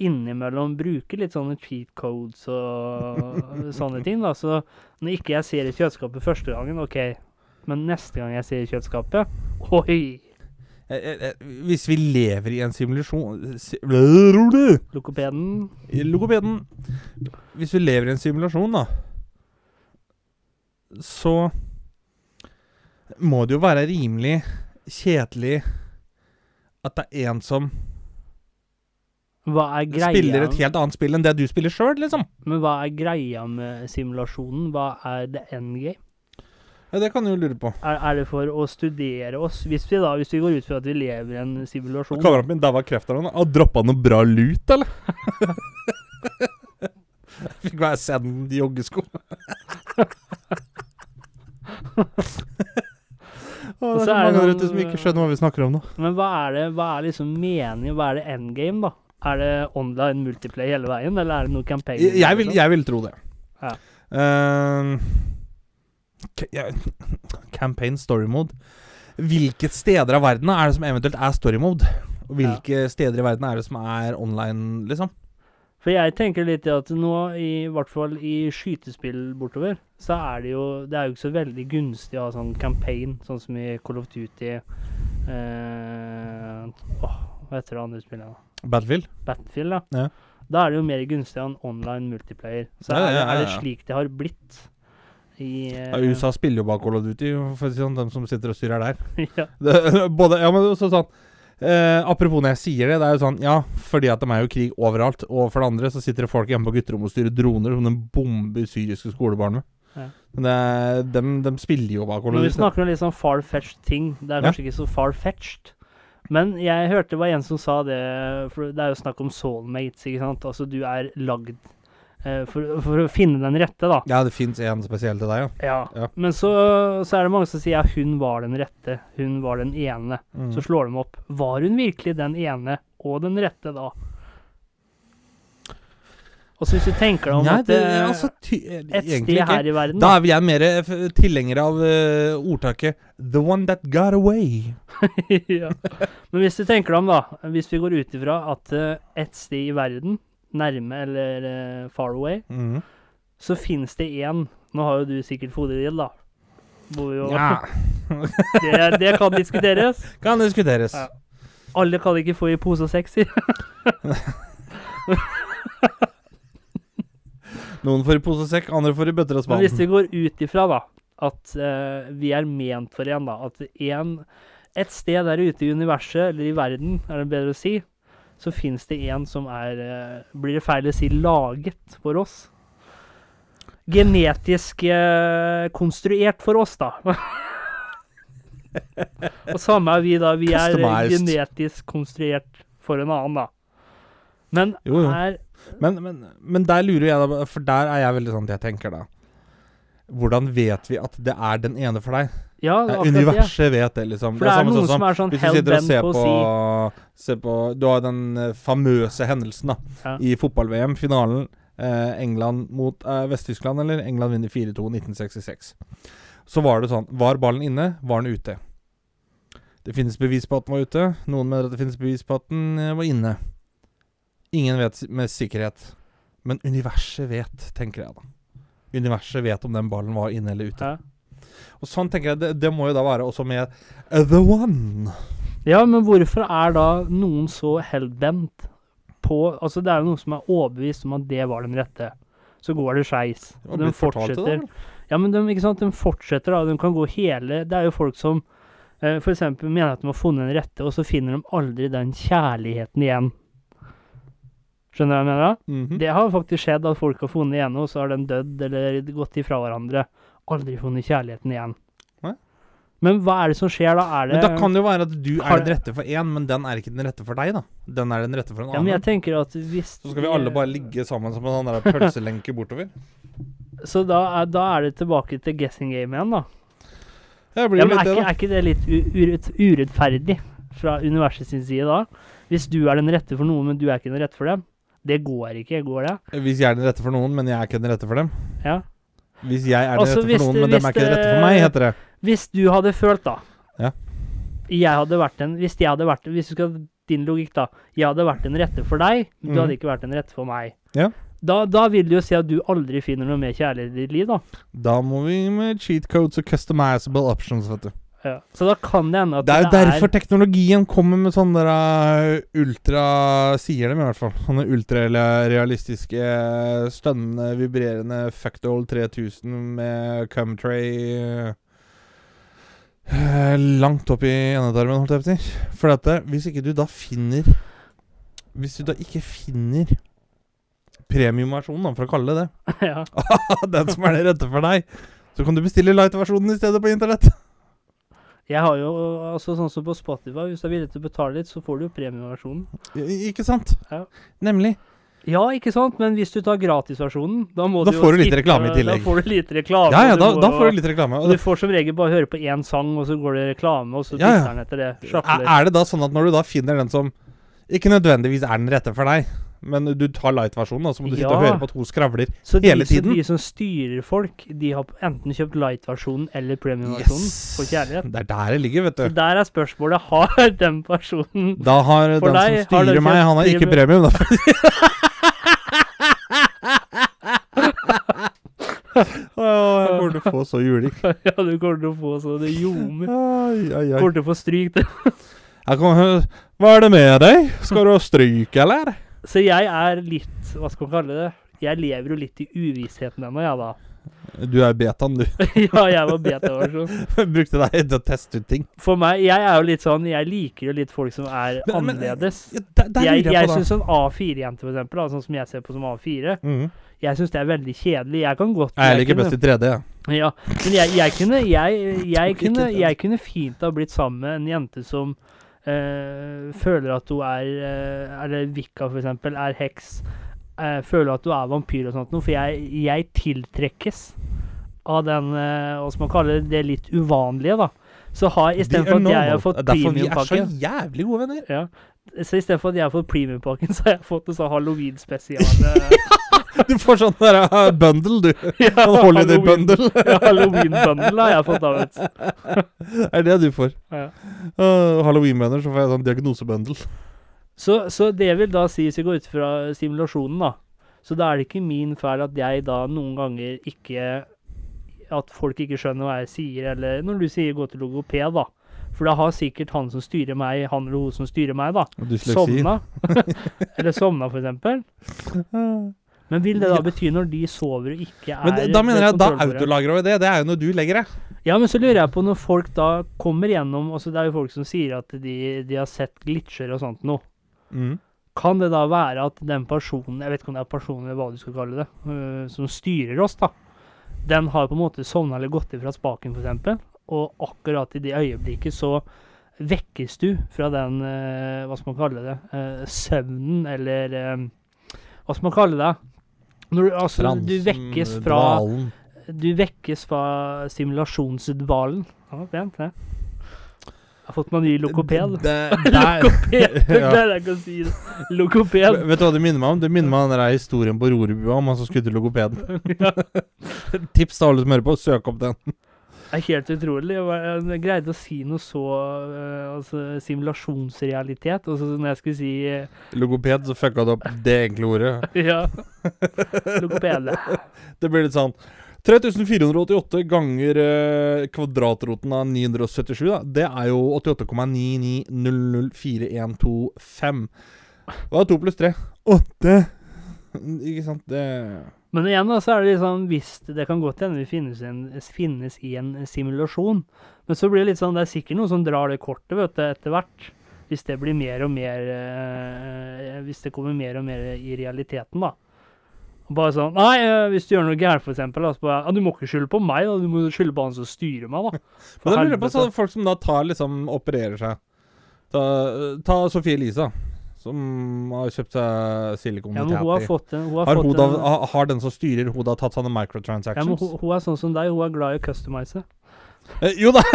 S1: innimellom bruke litt sånne cheat codes og [laughs] sånne ting, da. Så når ikke jeg ser i kjøleskapet første gangen, OK, men neste gang jeg ser i kjøleskapet Oi!
S2: Eh, eh, eh, Hvis vi lever i en simulasjon
S1: Lokopeden.
S2: Lokopeden. Hvis vi lever i en simulasjon, da, så må det jo være rimelig kjedelig at det er en som
S1: Hva er greia
S2: spiller et helt annet spill enn det du spiller sjøl, liksom.
S1: Men hva er greia med simulasjonen? Hva er the endgame?
S2: Ja, det kan du jo lure på.
S1: Er, er det for å studere oss? Hvis vi da, hvis vi går ut fra at vi lever i en sivilisasjon
S2: Kameraten min daua kreft av noe. Droppa han noe bra lut, eller? [laughs] Fikk være send joggesko. [laughs] Å, det er
S1: Og
S2: mange der ute som ikke skjønner hva vi snakker om nå.
S1: Men hva er det, hva er liksom meningen? Hva er det endgame, da? Er det online multiplay hele veien, eller er det noe campaign?
S2: Jeg, jeg, vil, jeg vil tro det.
S1: Ja.
S2: Ja, [laughs] campaign story mode. Hvilke steder av verden er det som eventuelt er story mode? Og hvilke steder i verden er det som er online, liksom?
S1: For jeg tenker litt at nå, i hvert fall i skytespill bortover, så er det jo Det er jo ikke så veldig gunstig å ha sånn campaign, sånn som i Call of Duty eh, åh, Hva heter det andre spillet? da?
S2: Battlefield?
S1: Battlefield, da.
S2: Ja.
S1: Da er det jo mer gunstig enn online multiplayer. Så
S2: Ja,
S1: er, det,
S2: ja, ja,
S1: er det slik det har blitt i uh,
S2: Ja, USA spiller jo bak Call of Duty, for å si sånn, de som sitter og styrer der. [laughs]
S1: ja. [laughs]
S2: Det, både, ja, men så sånn eh, Apropos når jeg sier det, det er jo sånn Ja, fordi at de er jo krig overalt. Og for det andre så sitter det folk hjemme på gutterommet og styrer droner som de bomber syriske skolebarn med.
S1: Ja.
S2: Men det, dem, dem spiller jo bak Call
S1: Når
S2: of
S1: vi snakker om litt sånn far-fetched ting, det er
S2: Ja.
S1: kanskje ikke så far-fetched. Men jeg hørte det var en som sa det, for det er jo snakk om soulmates, ikke sant. Altså du er lagd eh, for, for å finne den rette, da.
S2: Ja, det fins en spesiell til deg, ja.
S1: Ja.
S2: Ja.
S1: Men så, så er det mange som sier ja, hun var den rette, hun var den ene.
S2: Mm.
S1: Så slår de opp. Var hun virkelig den ene og den rette da? Og så hvis du tenker deg om
S2: Nei,
S1: at
S2: det,
S1: eh,
S2: altså, ty,
S1: et sted her i verden
S2: Da er vi jeg mer eh, tilhenger av uh, ordtaket 'the one that got away'. [laughs]
S1: ja. Men hvis du tenker deg om, da, hvis vi går ut ifra at uh, et sted i verden, nærme eller eh, far away,
S2: Mm.
S1: så fins det én Nå har jo du sikkert Fodril, da. Jo,
S2: Ja, [laughs]
S1: det, det kan diskuteres.
S2: kan diskuteres.
S1: Ja. Alle kan ikke få i pose og sekser. [laughs]
S2: Noen får i pose og sekk, andre får i bøtter og
S1: spann. hvis vi går ut ifra da, at uh, vi er ment for en, da, at en, et sted der ute i universet, eller i verden, er det bedre å si, så fins det en som er eh, Blir det feil å si laget for oss? Genetisk eh, konstruert for oss, da. [laughs] Og samme er vi, da. Vi er genetisk konstruert for en annen, da. Men
S2: Jo, jo.
S1: er
S2: Men, men, men der lurer jeg, da, for der er jeg veldig sånn at jeg tenker da Hvordan vet vi at det er den ene for deg?
S1: Ja,
S2: Eh,
S1: det det.
S2: Universet vet det, liksom.
S1: For det er
S2: er
S1: noen
S2: sånn
S1: som er sånn
S2: Hvis du sitter og ser
S1: på
S2: på,
S1: si
S2: ser på Du har den eh, famøse hendelsen da
S1: Ja.
S2: i fotball-VM, finalen. Eh, England mot eh, Vest-Tyskland, eller England vinner 4-2 1966. Så var det sånn Var ballen inne? Var den ute? Det finnes bevis på at den var ute. Noen mener at det finnes bevis på at den eh, var inne. Ingen vet med sikkerhet. Men universet vet, tenker jeg da. Universet vet om den ballen var inne eller ute.
S1: Ja.
S2: Og sånn tenker jeg, det, det må jo da være også med eh, The One.
S1: Ja, men hvorfor er da noen så hellbent på Altså, det er jo noen som er overbevist om at det var den rette. Så går det skeis.
S2: Og
S1: de
S2: det,
S1: fortsetter. Ja, men de, ikke sant? de fortsetter, da. De kan gå hele Det er jo folk som eh, eksempel mener at de har funnet den rette, og så finner de aldri den kjærligheten igjen. Skjønner du hva jeg mener? da?
S2: -hmm.
S1: Det har faktisk skjedd at folk har funnet igjen, og så har de dødd eller gått ifra hverandre. Aldri funnet kjærligheten igjen.
S2: Nei.
S1: Men hva er det som skjer da? Er det
S2: Men da kan det jo være at du er den rette for én, men den er ikke den rette for deg, da. Den er den rette for en
S1: Ja, men
S2: annen.
S1: jeg tenker at hvis
S2: Så skal vi alle bare ligge sammen som en sånn der pølselenke [laughs] bortover.
S1: Så da er, da er det tilbake til guessing game igjen, da. Ja, men er,
S2: det,
S1: ikke, er ikke det litt urettferdig fra universet sin side da? Hvis du er den rette for noen, men du er ikke den rette for dem? Det går ikke, går det?
S2: Hvis jeg er den rette for noen, men jeg er ikke den rette for dem.
S1: Ja.
S2: Hvis jeg er
S1: det
S2: rette for noen, men dem er ikke det rette for meg, heter det.
S1: Hvis du hadde følt, da
S2: Ja.
S1: Jeg hadde vært en Hvis jeg hadde vært Hvis du skal din logikk, da. Jeg hadde vært en rette for deg, men du hadde ikke vært en rette for meg.
S2: Ja.
S1: Da, da vil du jo si at du aldri finner noe mer kjærlighet i ditt liv, da.
S2: Da må vi med cheat codes og customizable options, vet du.
S1: Ja. Så da kan det hende at
S2: Det er jo derfor teknologien kommer med sånne der, uh, ultra Sier dem i hvert fall. [laughs] Sånne ultrarealistiske, stønnende, vibrerende Fuckdoll 3000 med cumtray uh, langt opp i endetarmen, holdt jeg på å si. For at hvis ikke du da finner Hvis du da ikke finner premiumversjonen, for å kalle det det, [laughs]
S1: ja. [laughs]
S2: den som er det rette for deg, så kan du bestille light-versjonen i stedet på internett.
S1: Jeg har jo altså sånn som på Spotify, hvis du er villig til å betale litt, så får du jo premieversjonen.
S2: I- Ikke sant?
S1: Ja.
S2: Nemlig.
S1: Ja, ikke sant, men hvis du tar gratisversjonen, da må
S2: Da
S1: du jo
S2: får du litt
S1: skippe-
S2: reklame i tillegg.
S1: Da får du litt reklame.
S2: Ja, ja, da, da får du litt reklame.
S1: Og du
S2: det,
S1: får som regel bare høre på én sang, og så går det reklame, og så
S2: Ja, ja.
S1: bytter den etter det.
S2: er,
S1: Sjafler.
S2: er det da sånn at når du da finner den som ikke nødvendigvis er den rette for deg, men du tar light-versjonen, så må du sitte og høre på at hun skravler
S1: Så de,
S2: hele tiden.
S1: Så de som styrer folk, de har enten kjøpt light-versjonen eller premium-versjonen for kjærlighet.
S2: Det er der det ligger, vet
S1: Så
S2: du.
S1: der er spørsmålet [laughs] har den personen
S2: Da har
S1: For
S2: den
S1: deg,
S2: som
S1: har den
S2: styrer meg, han har ikke
S1: premium?
S2: da. [laughs] Jeg kommer til å få så juling. [laughs]
S1: Ja, du kommer til å få så det ljomer. Kommer til å få stryk. det.
S2: Hva er det med deg? Skal du ha stryk, eller?
S1: Så jeg er litt Hva skal man kalle det? Jeg lever jo litt i uvissheten ennå, jeg, da.
S2: Du er betaen, du. [laughs]
S1: ja, jeg var beta-versjon. [laughs]
S2: Brukte deg til å teste ut ting.
S1: For meg, jeg er jo litt sånn Jeg liker jo litt folk som er
S2: Men- men-
S1: annerledes.
S2: Ja, der, der
S1: Jeg,
S2: lurer
S1: jeg syns sånn A4-jente, for eksempel, da, sånn som jeg ser på som A4,
S2: mm.
S1: jeg syns det er veldig kjedelig. Jeg kan godt
S2: Jeg liker
S1: kunne-
S2: best i 3D. Ja.
S1: Ja, men jeg, jeg kunne jeg, jeg, kunne, jeg kunne fint ha blitt sammen med en jente som eh, føler at hun er eh, Eller Vika, for eksempel, er heks. eh, føler at du er vampyr og sånt noe. For jeg, jeg tiltrekkes av den eh, Hva skal man kalle det, det litt uvanlige, da. Så har istedenfor at jeg har fått
S2: Derfor vi er så jævlig gode venner.
S1: ja, Så istedenfor at jeg har fått premiumpakken, så har jeg fått en sånn halloween-spesial. eh, [laughs] [laughs]
S2: Du får sånn der uh, bundle, du. [laughs]
S1: ja,
S2: Sånn holiday
S1: Halloween-
S2: bundle. [laughs]
S1: ja, Halloween-bundle har jeg fått av et.
S2: du. er det du får.
S1: Ja.
S2: Uh, Halloween-bønder, så får jeg sånn diagnosebundle.
S1: Så, så det vil da si, hvis vi går ut fra simulasjonen, da, så da er det ikke min feil at jeg da noen ganger ikke At folk ikke skjønner hva jeg sier, eller når du sier 'gå til logoped', da. For da har sikkert han som styrer meg, han eller hun som styrer meg, da, sovna. eller sovna, for eksempel. Men vil det da bety når de sover og ikke er
S2: Men da, da mener jeg da
S1: det?
S2: autolagrer vi det. Det er jo når du legger det.
S1: Ja, men så lurer jeg på når folk da kommer gjennom altså Det er jo folk som sier at de, de har sett glitcher og sånt noe.
S2: Mm.
S1: Kan det da være at den personen, jeg vet ikke om det er personen eller hva du skal kalle det, øh, som styrer oss, da, den har på en måte sovna eller gått ifra spaken, f.eks., og akkurat i det øyeblikket så vekkes du fra den, øh, hva skal man kalle det, øh, søvnen, eller øh, hva skal man kalle det? Når du, altså, du vekkes fra
S2: dvalen.
S1: Du vekkes fra simulasjonsdvalen. Ja, pent, det. Jeg har fått meg ny lokoped. Lokoped! Klarer jeg ikke å si det. Lokoped.
S2: Vet du hva det minner meg om? Det minner meg om den historien på Rorebua om han som skulle til logopeden. [laughs] [laughs] Tips til alle som hører på, søk opp den.
S1: Det er helt utrolig. Jeg, greide å si noe så øh, altså, simulasjonsrealitet. Og så når jeg skulle si øh,
S2: Logoped, så fucka du opp [laughs] det enkle ordet. [laughs]
S1: ja Logopede. [laughs]
S2: Det blir litt sånn 3488 ganger eh, kvadratroten av 977, da. Det er jo 88,99004125. Hva er to pluss tre? Åtte! [laughs] Ikke sant? Det
S1: Men igjen da, så er det liksom hvis Det kan godt hende vi finnes, en, finnes i en simulasjon. Men så blir det litt sånn Det er sikkert noen som drar det kortet vet du, etter hvert. Hvis det blir mer og mer eh, Hvis det kommer mer og mer i realiteten, da. Bare sånn Nei, eh, hvis du gjør noe gærent, for eksempel, da, så bare, ja, du må ikke skylde på meg, da. Du må skylde på han som styrer meg, da. For [laughs]
S2: Men da lurer jeg på sånn, folk som da tar liksom opererer seg. Ta, ta Sofie Elise, som har kjøpt seg silikon
S1: Ja, hun har fått en, hun har
S2: Har,
S1: fått
S2: hun da,
S1: en,
S2: har den som styrer, hun da tatt sånne
S1: ja, men hun, hun er sånn som deg, hun er glad i å customize.
S2: Eh, jo da! [laughs]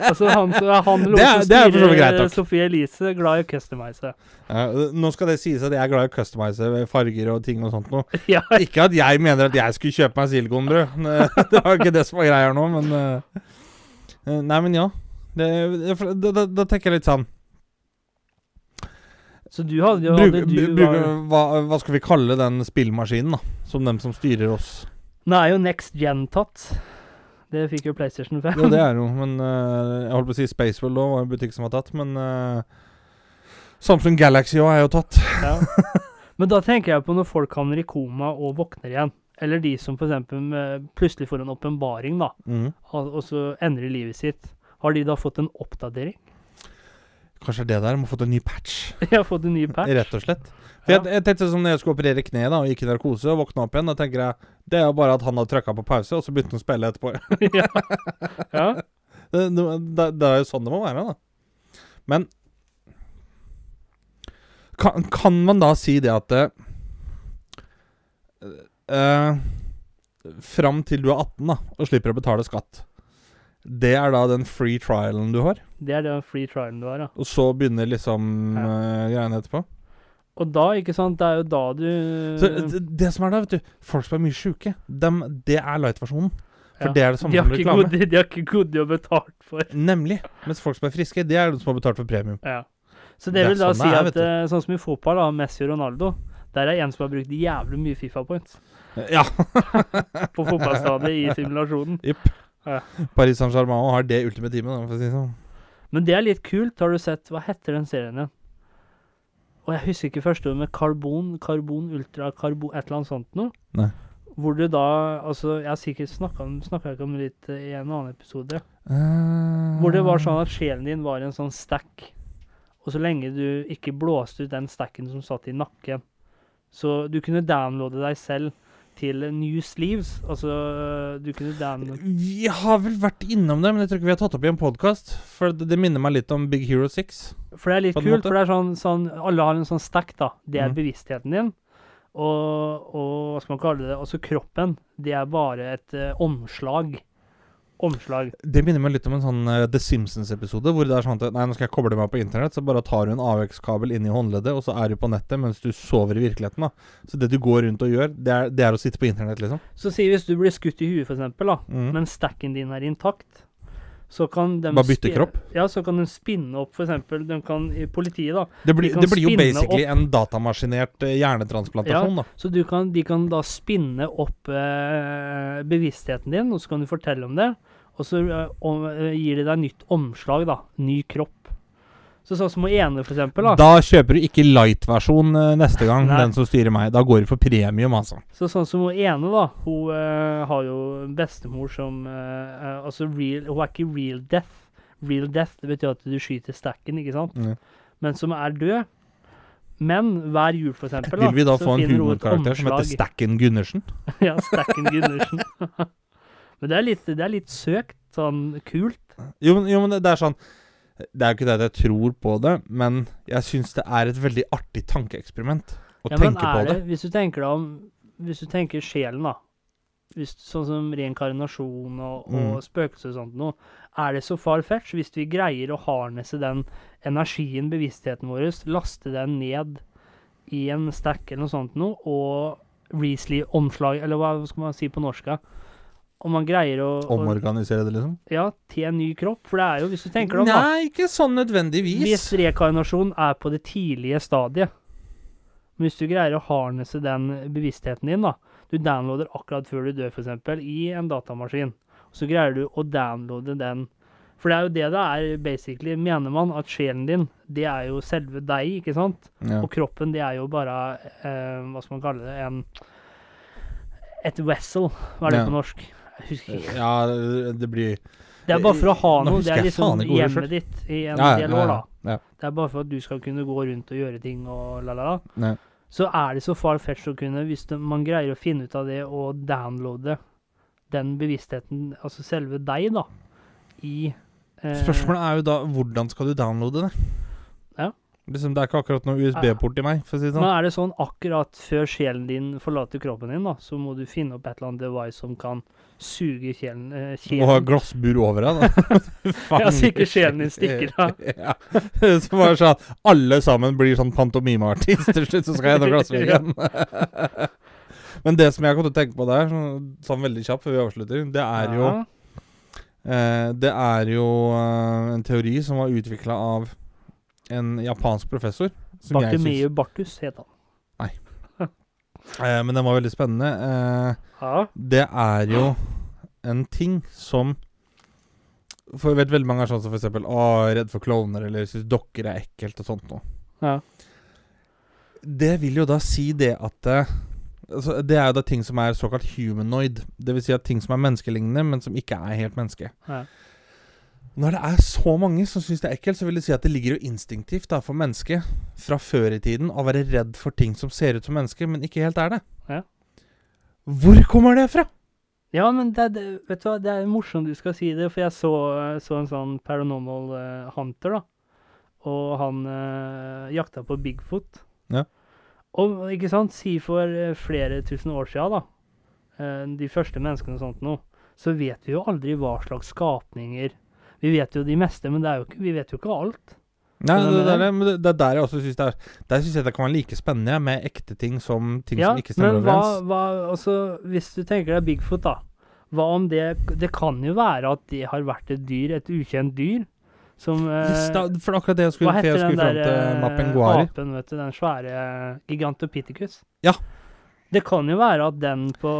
S1: Altså, han, er han
S2: Det er- det er for så vidt greit takk.
S1: Sofie Elise, glad i å customize.
S2: Ja, nå skal det sies at jeg er glad i å customize farger og ting og sånt noe. [laughs]
S1: Ja,
S2: Ikke at jeg mener at jeg skulle kjøpe meg silikonbrød. [laughs] Det var ikke det som var greia nå, men eh, eh, Nei, men ja. Da tenker jeg litt sånn
S1: Så du hadde jo hadde du var,
S2: hva, hva skal vi kalle den spillmaskinen, da? Som dem som styrer oss.
S1: Nå er jo Next Gen tatt. Det fikk jo PlayStation 5.
S2: Jo, det er jo, [laughs] men uh, Jeg holdt på å si Spacewell da, var en butikk som var tatt, men uh, Samsung Galaxy òg er jo tatt.
S1: Ja. [laughs] Men da tenker jeg på når folk havner i koma og våkner igjen. Eller de som f.eks. plutselig får en åpenbaring, da,
S2: mm.
S1: og og så endrer livet sitt. Har de da fått en oppdatering?
S2: Kanskje det der må fått en ny patch, [laughs]
S1: Jeg har fått en ny patch.
S2: rett og slett. For jeg, jeg tenkte som når jeg skulle operere kneet da, og gikk i narkose og våkna opp igjen, da tenker jeg det er jo bare at han hadde trykka på pause, og så begynte han å spille etterpå. [laughs]
S1: ja. ja. [laughs]
S2: det, det, det, det er jo sånn det må være, da. Men kan, kan man da si det at uh, Fram til du er 18 da og slipper å betale skatt, det er da den free trialen du har?
S1: Det er den free trialen du har, ja.
S2: Og så begynner liksom
S1: Ja.
S2: eh, greiene etterpå?
S1: Og da, ikke sant, det er jo da du
S2: Så det, det som er da, vet du Folk som er mye sjuke, dem, det er light-versjonen. For
S1: Ja.
S2: det er det samme
S1: de
S2: som reklame.
S1: god, de har ikke goodie jobb betalt for.
S2: Nemlig. Mens folk som er friske, det er de som har betalt for premium.
S1: Ja. Så det,
S2: Det
S1: vil da
S2: sånn
S1: si
S2: er,
S1: at eh, sånn som i fotball, da, Messi og Ronaldo, der er en som har brukt jævlig mye Fifa points
S2: Ja. [laughs]
S1: på fotballstadiet i simulasjonen.
S2: Paris Saint-Germain har det da, for å si det sånn.
S1: Men det er litt kult. Har du sett Hva heter den serien igjen? Og jeg husker ikke første ord, med karbon, karbon, ultra, karbon, et eller annet sånt noe.
S2: Nei.
S1: Hvor du da Altså, jeg har sikkert snakka ikke om det litt i en annen episode.
S2: Uh...
S1: Hvor det var sånn at sjelen din var en sånn stack. Og så lenge du ikke blåste ut den stacken som satt i nakken, så du kunne downloade deg selv til New Sleeves. Altså, du kunne downloade
S2: Vi har vel vært innom det, men jeg tror ikke vi har tatt opp i en podkast. For det, det minner meg litt om Big Hero 6.
S1: For det er litt kult, for det er sånn, sånn Alle har en sånn stack, da. Det er
S2: mm.
S1: bevisstheten din. Og, og hva skal man kalle det? Altså kroppen. Det er bare et uh, omslag. Omslag.
S2: Det minner meg litt om en sånn uh, The Simpsons-episode, hvor det er sånn at Nei, nå skal jeg koble meg på internett, så bare tar du en AUX-kabel inn i håndleddet, og så er du på nettet mens du sover i virkeligheten, da. Så det du går rundt og gjør, det er, det er å sitte på internett, liksom.
S1: Så si hvis du blir skutt i huet, for eksempel, da,
S2: Mm.
S1: men stacken din er intakt, så kan de
S2: Bare bytte kropp?
S1: Ja, så kan de spinne opp, eksempel de kan, i Politiet, da.
S2: Det blir,
S1: de
S2: det blir jo
S1: basically
S2: basically en datamaskinert hjernetransplantasjon, hjernetransplantasjon, da.
S1: Så du kan, de kan da spinne opp eh, bevisstheten din, og så kan du fortelle om det. Og så eh, eh, gir de deg nytt omslag, da. Ny kropp. Så sånn som ene, for eksempel. Da.
S2: Da kjøper du ikke light-versjon eh, neste gang, den som styrer meg. Da går du for premium, altså.
S1: Så sånn som ene, da. Hun uh, har jo en bestemor som uh, Altså real Hun er ikke real death. Real death det betyr at du skyter stacken, ikke sant?
S2: Mm.
S1: Men som er død. Men hver jul, for eksempel,
S2: Vil vi da få en humorkarakter som heter. Stacken Gundersen? [laughs]
S1: ja, Stacken Gundersen. [laughs] Men det er, litt, det er litt søkt. Sånn kult.
S2: Jo, men, jo, men det, det er sånn Det er jo ikke det at jeg tror på det, men jeg syns det er et veldig artig tankeeksperiment å
S1: Ja,
S2: tenke på det.
S1: det, hvis du tenker deg om Hvis du tenker sjelen, da. Hvis, sånn som reinkarnasjon og, og
S2: Mm.
S1: spøkelser og sånt noe. Er det så far-fetch hvis vi greier å harnesse den energien, bevisstheten vår, laste den ned i en stack eller noe sånt noe, og Reesley-omslag, eller hva skal man si på norsk? Om man greier å,
S2: Omorganisere det, liksom?
S1: Ja, til en ny kropp. For det er jo, hvis du tenker deg om, da
S2: Nei, ikke sånn nødvendigvis.
S1: Hvis rekarnasjon er på det tidlige stadiet Men Hvis du greier å harnesse den bevisstheten din, da Du downloader akkurat før du dør, f.eks., i en datamaskin. Så greier du å downloade den For det er jo det det er, basically, mener man, at sjelen din, det er jo selve deg, ikke sant?
S2: Ja.
S1: Og kroppen, det er jo bare eh, Hva skal man kalle det? En Et vessel. Hva er det
S2: Ja.
S1: på norsk? Jeg husker ikke.
S2: ja, det blir
S1: Det er bare for å ha noe. Det er liksom hjemmet ditt i en
S2: ja,
S1: del år, da.
S2: ja.
S1: Det er bare for at du skal kunne gå rundt og gjøre ting og la-la-la. Så er det så far-fetch å kunne, hvis det, man greier å finne ut av det og downloade den bevisstheten, altså selve deg, da, i eh,
S2: Spørsmålet er jo da hvordan skal du downloade det?
S1: Ja.
S2: Liksom, det er ikke akkurat noe USB-port i meg, for å si det
S1: Men
S2: sånn.
S1: er det sånn akkurat før sjelen din forlater kroppen din, da, så må du finne opp et eller annet device som kan suge kjelen eh,
S2: må ha glassbur over deg, da. [laughs]
S1: Ja, så ikke kjelen din stikker av. [laughs]
S2: ja. Så bare sånn alle sammen blir sånn pantomimeartist til slutt, så skal jeg gjennom [laughs] glassveggen. Men det som jeg kom til å tenke på der, sånn, sånn veldig kjapt før vi avslutter, det er jo
S1: Ja.
S2: Eh, det er jo eh, en teori som var utvikla av en japansk professor
S1: Bartumeu Bartus het han.
S2: Eh, Men den var veldig spennende. Eh,
S1: Ja.
S2: det er jo en ting som For jeg vet veldig mange er sånn som Å, er redd for klovner, eller syns dokker er ekkelt og sånt noe.
S1: ja.
S2: Det vil jo da si det at eh, altså, Det er jo da ting som er såkalt humanoid. Det vil si at ting som er menneskelignende, men som ikke er helt menneske.
S1: Ja.
S2: Når det er så mange som syns det er ekkelt, så vil det si at det ligger jo instinktivt da for mennesket fra før i tiden å være redd for ting som ser ut som mennesker, men ikke helt er det.
S1: Ja.
S2: Hvor kommer det fra?
S1: Ja, men det, det, vet du hva, det er morsomt du skal si det, for jeg så, så en sånn Paranormal uh, Hunter, da. Og han uh, jakta på Bigfoot.
S2: Ja.
S1: Og ikke sant, si for eh, flere tusen år sia, da, Uh, de første menneskene og sånt nå, så vet vi jo aldri hva slags skapninger Vi vet jo de meste, men det jo ikke, vi vet jo ikke alt.
S2: Nei, det,
S1: du
S2: det,
S1: det?
S2: er der jeg også syns det er Der syns jeg det kan være like spennende med ekte ting som ting
S1: ja,
S2: som ikke stemmer
S1: men hva,
S2: overens.
S1: hva Altså, hvis du tenker deg Bigfoot, da. Hva om det Det kan jo være at det har vært et dyr, et ukjent dyr, som eh,
S2: Yes, da, for akkurat det jeg skulle,
S1: Hva heter den der eh, apen, vet du? Den svære Gigantopithecus?
S2: Ja.
S1: Det kan jo være at den på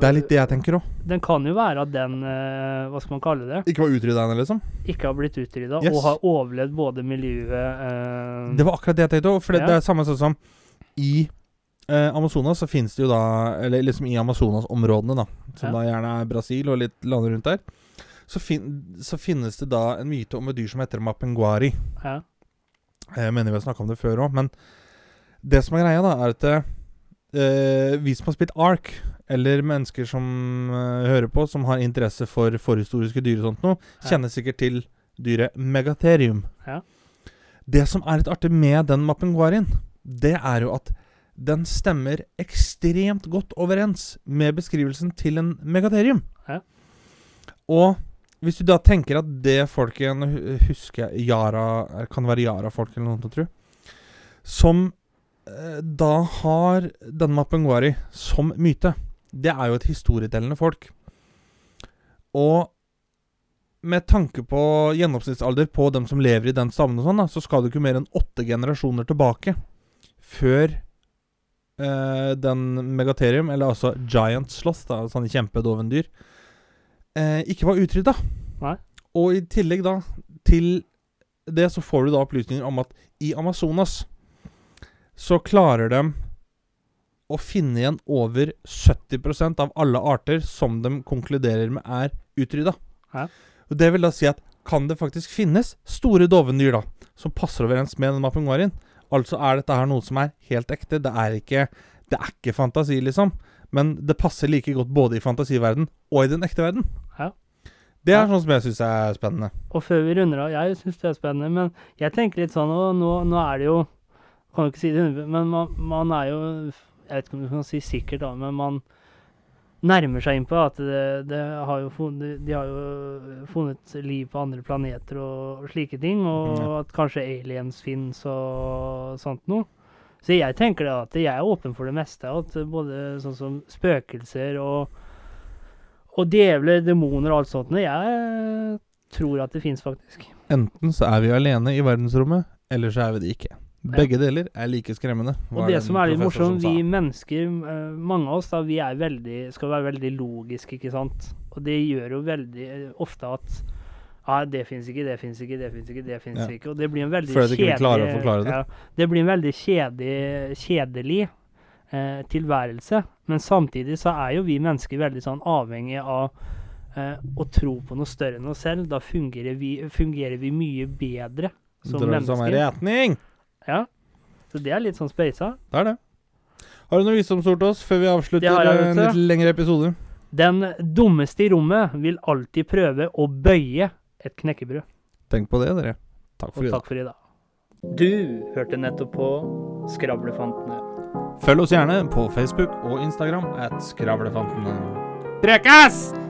S2: Det er litt det jeg tenker òg.
S1: Den kan jo være at den, eh, hva skal man kalle det,
S2: Ikke var utrydda ennå, liksom.
S1: ikke har blitt utrydda
S2: Yes.
S1: og har overlevd både miljøet eh,
S2: Det var akkurat det jeg tenkte òg. For det,
S1: Ja.
S2: det er samme sånn som i eh, Amazonas så finnes det jo da Eller liksom i Amazonas-områdene, da, som
S1: Ja.
S2: da gjerne er Brasil og litt land rundt der, så, fin så finnes det da en myte om et dyr som heter mapenguari.
S1: ja.
S2: Jeg mener vi har snakka om det før òg, men det som er greia, da, er at eh, vi som har spilt Ark, eller mennesker som eh, hører på, som har interesse for forhistoriske dyr og sånt noe,
S1: Ja.
S2: kjenner sikkert til dyret megatherium.
S1: Ja.
S2: Det som er litt artig med den mapenguarien, det er jo at den stemmer ekstremt godt overens med beskrivelsen til en megatherium.
S1: Ja.
S2: Og hvis du da tenker at det folket husker jeg Yara Kan det være Yara-folk eller noe sånt, tror jeg. Som eh, da har den Mapenguari som myte. Det er jo et historietellende folk. Og med tanke på gjennomsnittsalder på dem som lever i den stammen, og sånn da, så skal det ikke mer enn åtte generasjoner tilbake før eh, den megaterium, eller altså Giant Sloth, da, sånne kjempedovendyr, eh, ikke var utrydda.
S1: Nei.
S2: Og i tillegg da til det så får du da opplysninger om at i Amazonas så klarer de å finne igjen over 70% av alle arter som de konkluderer med er utrydda.
S1: Ja.
S2: Og Det vil da si at kan det faktisk finnes store dovendyr da, som passer overens med den mapenguarien? Altså er dette her noe som er helt ekte. Det er ikke, det er ikke fantasi, liksom. Men det passer like godt både i fantasiverden og i den ekte verden.
S1: Ja.
S2: Det er sånn som jeg syns er spennende.
S1: Og før vi runder av, jeg syns det er spennende, men jeg tenker litt sånn Og nå, nå er det jo Kan jo ikke si det men man, man er jo Jeg vet ikke om du kan si sikkert, da, men man nærmer seg inn på at det, det har funnet, de har jo funnet liv på andre planeter og slike ting, og
S2: Ja.
S1: at kanskje aliens finnes og sånt noe. Så jeg tenker det at jeg er åpen for det meste. At både sånn som spøkelser og, og djevler, demoner og alt sånt. Jeg tror at det fins, faktisk.
S2: Enten så er vi alene i verdensrommet, eller så er vi det ikke. Begge deler er like skremmende.
S1: Og det som er litt morsomt, vi mennesker, eh, mange av oss, da, vi er veldig, skal være veldig logiske, ikke sant. Og det gjør jo veldig eh, ofte at ja, det fins ikke, det fins ikke, det fins ikke, det fins
S2: Ja.
S1: ikke. Og det blir en veldig kjedelig-
S2: forklare det.
S1: Ja, det blir en veldig kjedelig, kjedelig eh, tilværelse. Men samtidig så er jo vi mennesker veldig sånn avhengig av eh, å tro på noe større enn oss selv. Da fungerer vi, fungerer vi mye bedre som
S2: Drar i som
S1: mennesker.
S2: retning.
S1: Ja. Så det er litt sånn speisa.
S2: Det er det. Har du noe visdomsord til oss før vi avslutter
S1: jeg,
S2: en litt lengre episode?
S1: Den dummeste i rommet vil alltid prøve å bøye et knekkebrød.
S2: Tenk på det, dere. Takk for
S1: Og
S2: i dag.
S1: takk for i dag. Du hørte nettopp på Skravlefantene.
S2: Følg oss gjerne på Facebook og Instagram at Skravlefantene. Prekas!